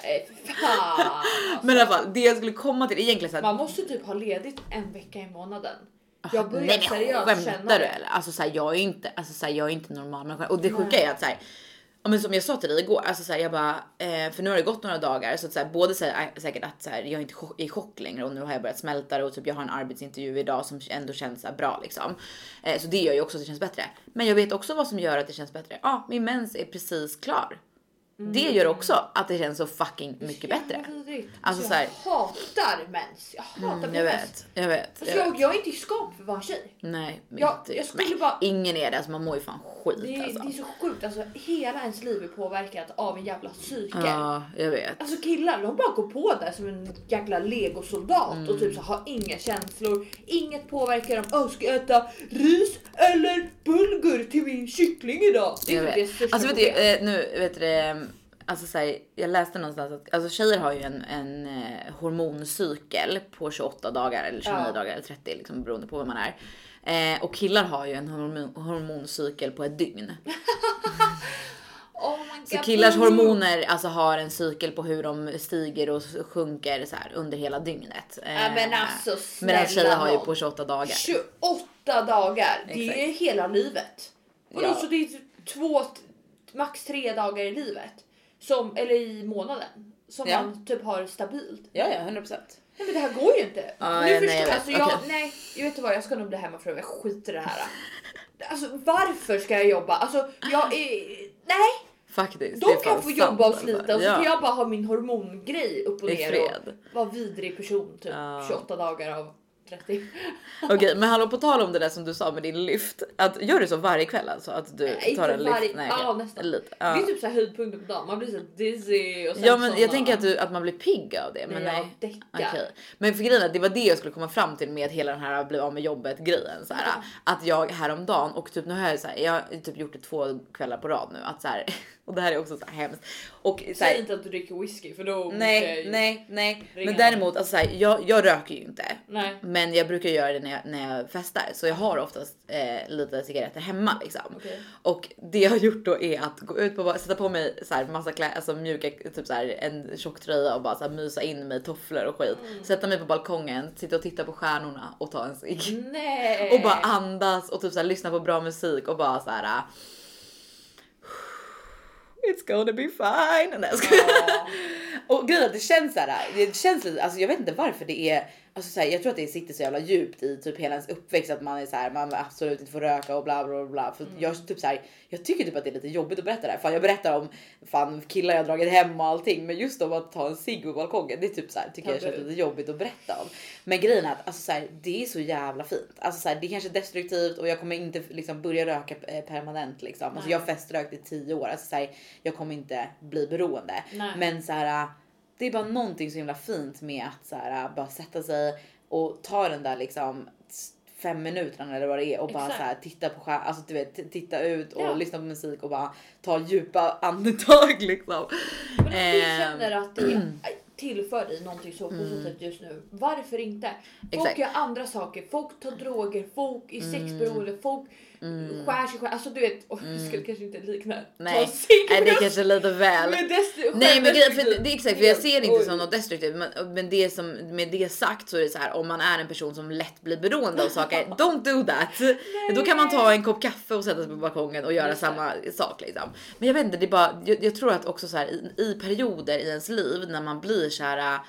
Nej fan. alltså. Men i alla fall det jag skulle komma till egentligen så här, Man måste typ ha ledigt en vecka i månaden. Jag börjar Nej men seriöst skämtar känna du eller? Alltså så här, jag är inte, alltså så här, jag är inte normal människa. Och det sjuka är att så här, ja, men som jag sa till dig igår, alltså så här, jag bara, eh, för nu har det gått några dagar så att så här, både så här, säkert att så här, jag är inte chock, i chock längre och nu har jag börjat smälta det och typ jag har en arbetsintervju idag som ändå känns så här, bra liksom. Eh, så det gör ju också att det känns bättre. Men jag vet också vad som gör att det känns bättre. Ja, min mens är precis klar. Det gör också att det känns så fucking mycket bättre. Alltså, jag så här- hatar mens. Jag hatar Mm, jag vet, jag vet. Alltså, Jag vet. jag, jag är inte skapt för att vara en tjej. Nej, Jag- inte, jag skulle nej, bara- ingen är det. Alltså, man mår ju fan skit Det är, alltså. det är så sjukt. Alltså, hela ens liv är påverkat av en jävla cykel. Ja, jag vet. Alltså killar de bara går på där som en jäkla legosoldat och Mm. typ så har inga känslor. Inget påverkar dem. Åh, ska jag äta ris eller bulgur till min kyckling idag? Det är Jag typ det vet. största Alltså vet du, eh, nu vet du det, alltså så här, jag läste någonstans att alltså tjejer har ju en, en eh, hormoncykel på 28 dagar eller 29 Ja. dagar eller 30 liksom beroende på vem man är. Eh, och killar har ju en hormon, hormoncykel på ett dygn. Oh Så killars hormoner alltså har en cykel på hur de stiger och sjunker så här under hela dygnet. Ja, men Eh, alltså Medan tjejer har ju på 28 dagar. 28 dagar. Det är Exakt. hela livet. Vadå, Ja. så det är två, max tre dagar i livet? Som, eller i månaden? Som Ja. man typ har stabilt? Ja, ja, 100 procent. Nej men det här går ju inte. Ja, nu ja, nej, förstår jag jag. Alltså, jag, nej, jag vet inte vad, jag ska nog bli hemmafru. Jag skiter i det här. Alltså varför ska jag jobba? Alltså jag är... Nej! Faktiskt. Är kan få jobba och alltså. slita och så ja. kan jag bara ha min hormongrej upp och I ner fred. och vara vidrig person typ Ja. 28 dagar av 30. Okej, men hallå på tal om det där som du sa med din lyft. Att, gör du så varje kväll alltså? Att du Nej, tar en lyft? okej. ja, nästan. Lite. Det Ja. är typ så här höjdpunkten på dagen. Man blir så dizzy och sen Ja men jag tänker att, du, att man blir pigg av det. Men Nej, nej. jag. Okej. Men för grejen är att det var det jag skulle komma fram till med hela den här bli av med jobbet grejen. Så här, Att jag häromdagen och typ nu har jag så här, jag har typ gjort det två kvällar på rad nu. Att så här, och det här är också så här hemskt. Och så Säg här, inte att du dricker whisky för då nej, nej, nej. Men däremot alltså så här, jag, jag röker ju inte. nej. Men jag brukar göra det när jag, när jag festar så jag har oftast eh, lite cigaretter hemma liksom. Okej. Och det jag har gjort då är att gå ut på bara sätta på mig så här massa kläder, alltså mjuka, typ så här en tjock tröja och bara så här mysa in mig i tofflor och skit. Mm. Sätta mig på balkongen, sitta och titta på stjärnorna och ta en cigg. Och bara andas och typ så här lyssna på bra musik och bara så här. It's gonna be fine. Nej, jag. Och att det känns så här, det känns lite, alltså jag vet inte varför det är, alltså så här, jag tror att det sitter så jävla djupt i typ hela ens uppväxt att man är så här, man absolut inte får röka och bla bla bla. För jag typ så här, jag tycker typ att det är lite jobbigt att berätta det här. Fan jag berättar om fan killar jag dragit hem och allting, men just om att ta en cigg på balkongen, det är typ så här, tycker jag känns lite jobbigt att berätta om. Men grejen är att alltså så här, det är så jävla fint. Alltså så här, det är kanske destruktivt och jag kommer inte liksom börja röka eh, permanent liksom. Alltså jag har feströkt i 10 år, alltså så här, jag kommer inte bli beroende. Nej. Men så här, det är bara någonting så himla fint med att så här, bara sätta sig och ta den där liksom fem minuterna eller vad det är och bara Exakt. så här, titta på skärm, alltså du vet titta ut och Ja. lyssna på musik och bara ta djupa andetag liksom. Men om du Ehm, känner att det tillför dig någonting så positivt just nu, varför inte? Folk Mm. Exakt. gör andra saker, folk tar droger, folk är Mm. sexberoende, folk skär sig själv. Alltså du vet, och jag skulle kanske inte likna Mm. Nej, nej det är kanske lite väl. destru- Nej men för det är exakt för jag ser det inte Oj. som något destruktivt men, men det som med det sagt så är det så här om man är en person som lätt blir beroende av saker don't do that. Då kan man ta en kopp kaffe och sätta sig på balkongen och göra Just det. samma sak liksom. Men jag vet inte, det är bara jag, jag tror att också så här i, i perioder i ens liv när man blir så här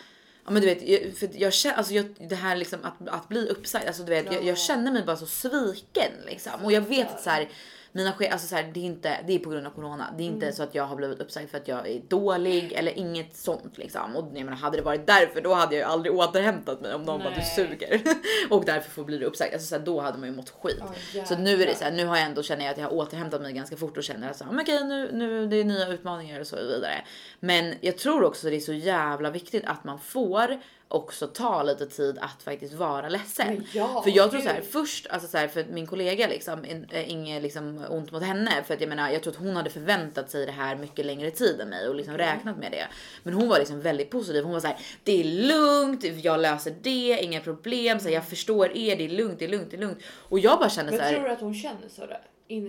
Ja men du vet, jag, för jag känner, alltså jag, det här liksom att, att bli uppsagd, alltså du vet jag, Ja. jag känner mig bara så sviken liksom. Och jag vet att så här, mina chef, alltså så här, det är inte, det är på grund av corona. Det är inte så att jag har blivit uppsagd för att jag är dålig eller inget sånt liksom. Och jag menar, hade det varit därför då hade jag ju aldrig återhämtat mig om någon bara du Nej. suger och därför får bli uppsagd. Alltså så här, då hade man ju mått skit. Ja, så nu är det så här, nu har jag ändå känner jag att jag har återhämtat mig ganska fort och känner att så här, men okej, nu, nu det är nya utmaningar och så vidare. Men jag tror också att det är så jävla viktigt att man får också ta lite tid att faktiskt vara ledsen. Men ja, för jag tror så här först, alltså så här, för min kollega liksom, eh, inget liksom ont mot henne för att jag menar, jag tror att hon hade förväntat sig det här mycket längre tid än mig och liksom räknat med det. Men hon var liksom väldigt positiv. Hon var så här, det är lugnt, jag löser det, inga problem, så här, jag förstår er, det är lugnt, det är lugnt, det är lugnt. Och jag bara kände Men så här. tror du att hon känner så där?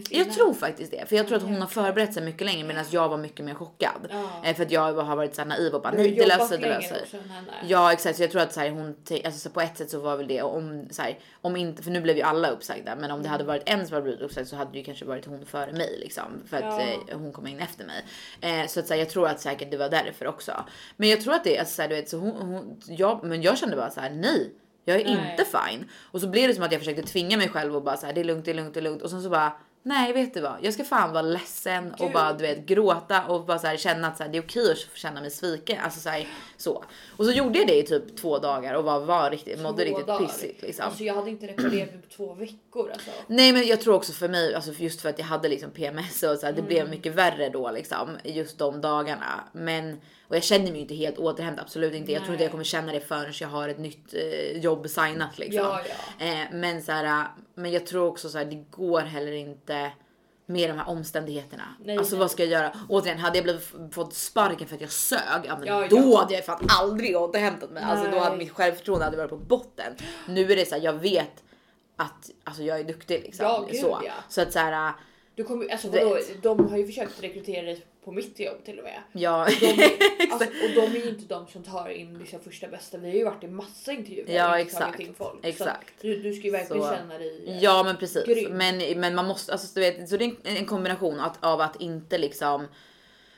Jag tror faktiskt det, för jag tror att hon har förberett sig mycket längre medan jag var mycket mer chockad. Ja. Eh, För att jag har varit så naiv och bara nej det löser det längre löser. henne. Ja exakt, så jag tror att så här, hon, alltså, så på ett sätt så var väl det om så här, om inte, för nu blev ju alla uppsagda, men om det Mm. hade varit en som hade blivit uppsagd så hade det ju kanske varit hon före mig liksom för att Ja. eh, hon kom in efter mig. Eh, så att så här, jag tror att säkert det var därför också. Men jag tror att det alltså, så du vet, så hon, hon, jag, men jag kände bara så här nej. Jag är Nej. inte fine. Och så blev det som att jag försökte tvinga mig själv och bara så här, det är lugnt, det är lugnt, det är lugnt. Och sen så bara Nej vet du vad, jag ska fan vara ledsen och Gud. bara du vet gråta och bara så här, känna att så här, det är okej att känna mig sviken. Alltså så, här, så. Och så gjorde jag det i typ två dagar och var, var riktigt, mådde Två riktigt dagar. pissigt liksom. Alltså jag hade inte reparerat mig på två veckor alltså. Nej men jag tror också för mig, alltså just för att jag hade liksom PMS och så här, det Mm. blev mycket värre då liksom just de dagarna. Men och jag känner mig inte helt återhämtad, absolut inte. Jag tror inte Nej. jag kommer känna det förrän jag har ett nytt eh, jobb signat liksom. Ja, ja. Eh, men så här, men jag tror också så här, det går heller inte med de här omständigheterna. Nej, alltså nej. vad ska jag göra? Återigen, hade jag blivit, fått sparken för att jag sög, ja, men Ja, då ja. hade jag fan aldrig återhämtat mig. Alltså då Nej. hade mitt självförtroende hade varit på botten. Nu är det så här, jag vet att alltså, jag är duktig liksom. Ja, gud, så. så att så här, Du kommer, alltså, vadå, de har ju försökt rekrytera dig på mitt jobb till och med. Ja, De, är- alltså, och de är ju inte de som tar in liksom första bästa. Vi har ju varit i massa intervjuer Ja, och inte tagit exakt. in folk. Exakt. Du, du ska ju verkligen Så- känna dig eh, Ja men precis. Grym. Men, men man måste, alltså du vet, så det är en, en kombination att, av att inte liksom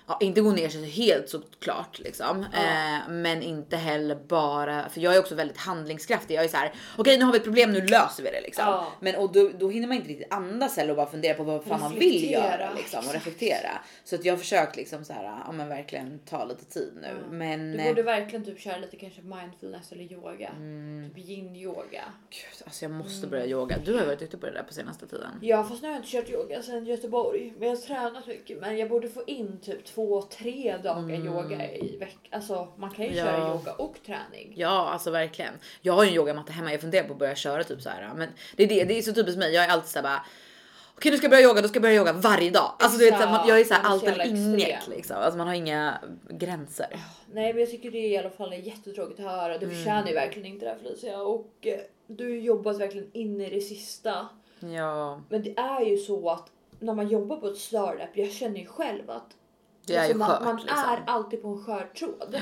Ja, inte gå ner sig helt såklart liksom, Ja. eh, men inte heller bara för jag är också väldigt handlingskraftig. Jag är så här. Okej, nu har vi ett problem, nu löser vi det liksom. Ja. Men och då, då hinner man inte riktigt andas heller och bara fundera på vad fan man vill göra liksom, och reflektera. Så att jag har försökt liksom så här, ja men verkligen ta lite tid nu. Ja. Men Du borde verkligen typ köra lite kanske mindfulness eller yoga. Mm. Typ yin yoga. gud, alltså jag måste börja yoga. Du har ju varit ute på det där på senaste tiden. Ja fast nu har jag inte kört yoga sedan Göteborg. Men jag har tränat mycket. Men jag borde få in typ två, tre dagar yoga i veckan. Alltså man kan ju Mm. Ja. köra yoga och träning. Ja, alltså verkligen. Jag har ju en yogamatta hemma. Jag funderar på att börja köra typ så här. Men det är det. Det är så typiskt mig. Jag är alltid så här bara. Okej, nu ska jag börja yoga. Då ska jag börja yoga varje dag. Alltså du vet, så man, jag är så här Exakt, allt eller inget liksom. Alltså man har inga gränser. Nej men jag tycker det i alla fall är jättetråkigt att höra. Du Mm. förtjänar ju verkligen inte det här Felicia. Och eh, du har jobbat verkligen in i det sista. Ja, Men det är ju så att när man jobbar på ett startup, jag känner ju själv att det är ju man, skört man liksom. är alltid på en skör tråd.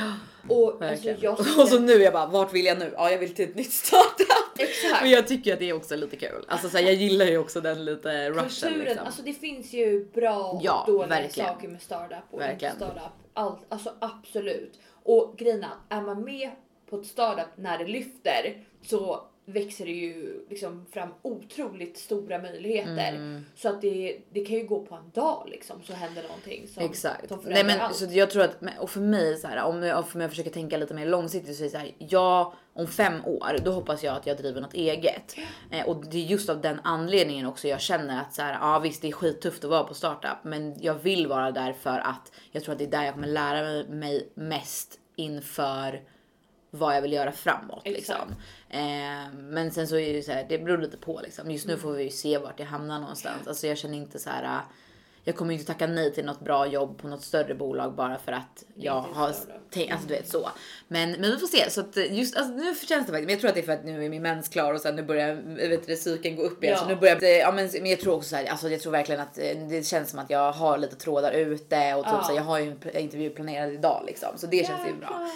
Och alltså, jag Och så nu är jag bara, vart vill jag nu? Ja, jag vill till ett nytt startup. Exakt. Men jag tycker att det är också lite kul. Alltså så här, jag gillar ju också den lite rushen Kulturen, liksom. alltså det finns ju bra och Ja, dåliga verkligen. saker med startup och Verkligen. inte startup. Allt, alltså absolut. Och grejen är man med på ett startup när det lyfter så växer det ju liksom fram otroligt stora möjligheter. Mm. Så att det, det kan ju gå på en dag liksom så händer någonting som, Exakt. som Nej, men, allt. så jag tror att, och för mig så här, om jag, om jag försöker tänka lite mer långsiktigt så är det så här, jag om fem år, då hoppas jag att jag driver något eget. Eh, och det är just av den anledningen också jag känner att så här, ja visst det är skittufft att vara på startup, men jag vill vara där för att jag tror att det är där jag kommer lära mig mest inför vad jag vill göra framåt liksom. Eh, men sen så är det så här, det beror lite på liksom. Just Mm. nu får vi ju se vart jag hamnar någonstans. Alltså jag känner inte så här. Jag kommer inte tacka nej till något bra jobb på något större bolag bara för att jag har tänkt, alltså du vet så. Men, men vi får se. Så att just alltså, nu känns det faktiskt, men jag tror att det är för att nu är min mens klar och sen nu börjar vet du, cykeln gå upp igen. Ja. Så nu börjar, ja men, men jag tror också så här, alltså jag tror verkligen att eh, det känns som att jag har lite trådar ute och typ Ja. så här, jag har ju en intervju planerad idag liksom. Så det känns ju bra.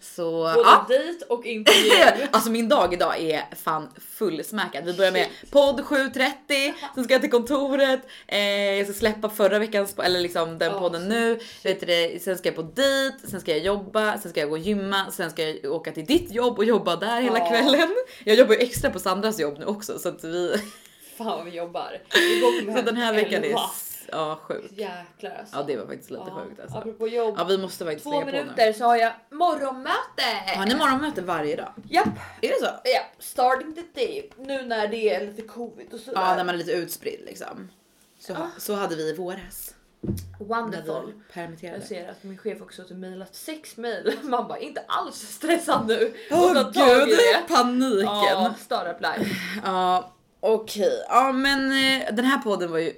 Så Både ja. dit och intervju. alltså min dag idag är fan fullsmäckad. Vi börjar med podd 7.30, sen ska jag till kontoret, eh, jag ska släppa förra veckans, eller liksom den Ja, podden nu, vet du, sen ska jag på dit, sen ska jag jobba, sen ska jag gå och gymma, sen ska jag åka till ditt jobb och jobba där hela Ja. kvällen. Jag jobbar ju extra på Sandras jobb nu också så att vi, Fan vad vi jobbar. Vi går så den här veckan är ja sjukt. Jäklar alltså. Ja det var faktiskt lite Ja, sjukt alltså. Apropå jobb. Ja vi måste faktiskt Två minuter så har jag morgonmöte. Har ni morgonmöte varje dag? Japp. Är det så? Ja, starting the day. Nu när det är lite covid och sådär. Ja när man är lite utspridd liksom. Så, så hade vi i våras. Wonderful. permitterade. Jag ser att min chef också har mejlat sex mejl. Man bara inte alls stressad nu. Åh i gud, paniken. Ja, Ja, startup life. okej. Ja men eh, den här podden var ju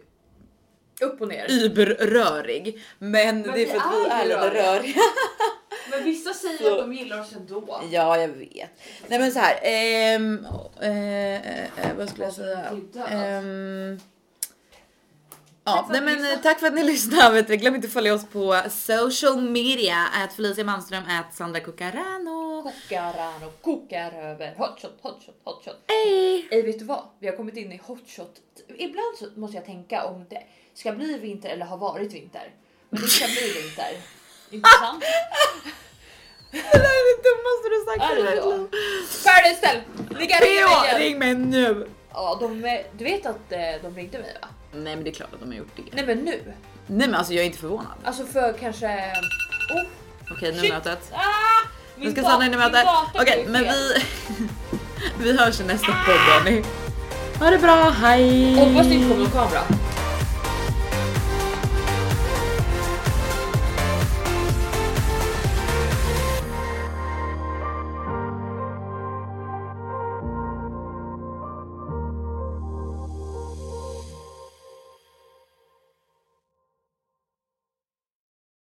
Upp och ner. überrörig. Men, det är för att vi är lite röriga. Men vissa säger Så- att de gillar oss ändå. Ja jag vet. Nej men så här. ehm, eh, eh, eh, vad skulle jag säga? Ehm, Ja, nej men tack för att ni lyssnade. Glöm inte att följa oss på social media. Att Felicia Malmström, att Sandra Cucarano. Kokar och kokar över hotshot, hotshot, hotshot. Hej! Ey, vet du vad? Vi har kommit in i hotshot. Ibland så måste jag tänka om det ska bli vinter eller har varit vinter. Men det ska bli vinter. Inte sant? Det där är det dummaste du sagt i ditt liv. Färdig ställ! Ni kan ringa mig PO, igen. ring mig nu! Ja, de, du vet att eh, de ringde mig va? Nej men det är klart att de har gjort det. Nej men nu. Nej men alltså jag är inte förvånad. Alltså för kanske... Oh, Okej nu Shit. mötet. ah, Nu ska Sanna in i mötet. Okej men vi, vi hörs i nästa podd hörni. Ha det bra, hej! Hoppas det inte kommer någon kamera.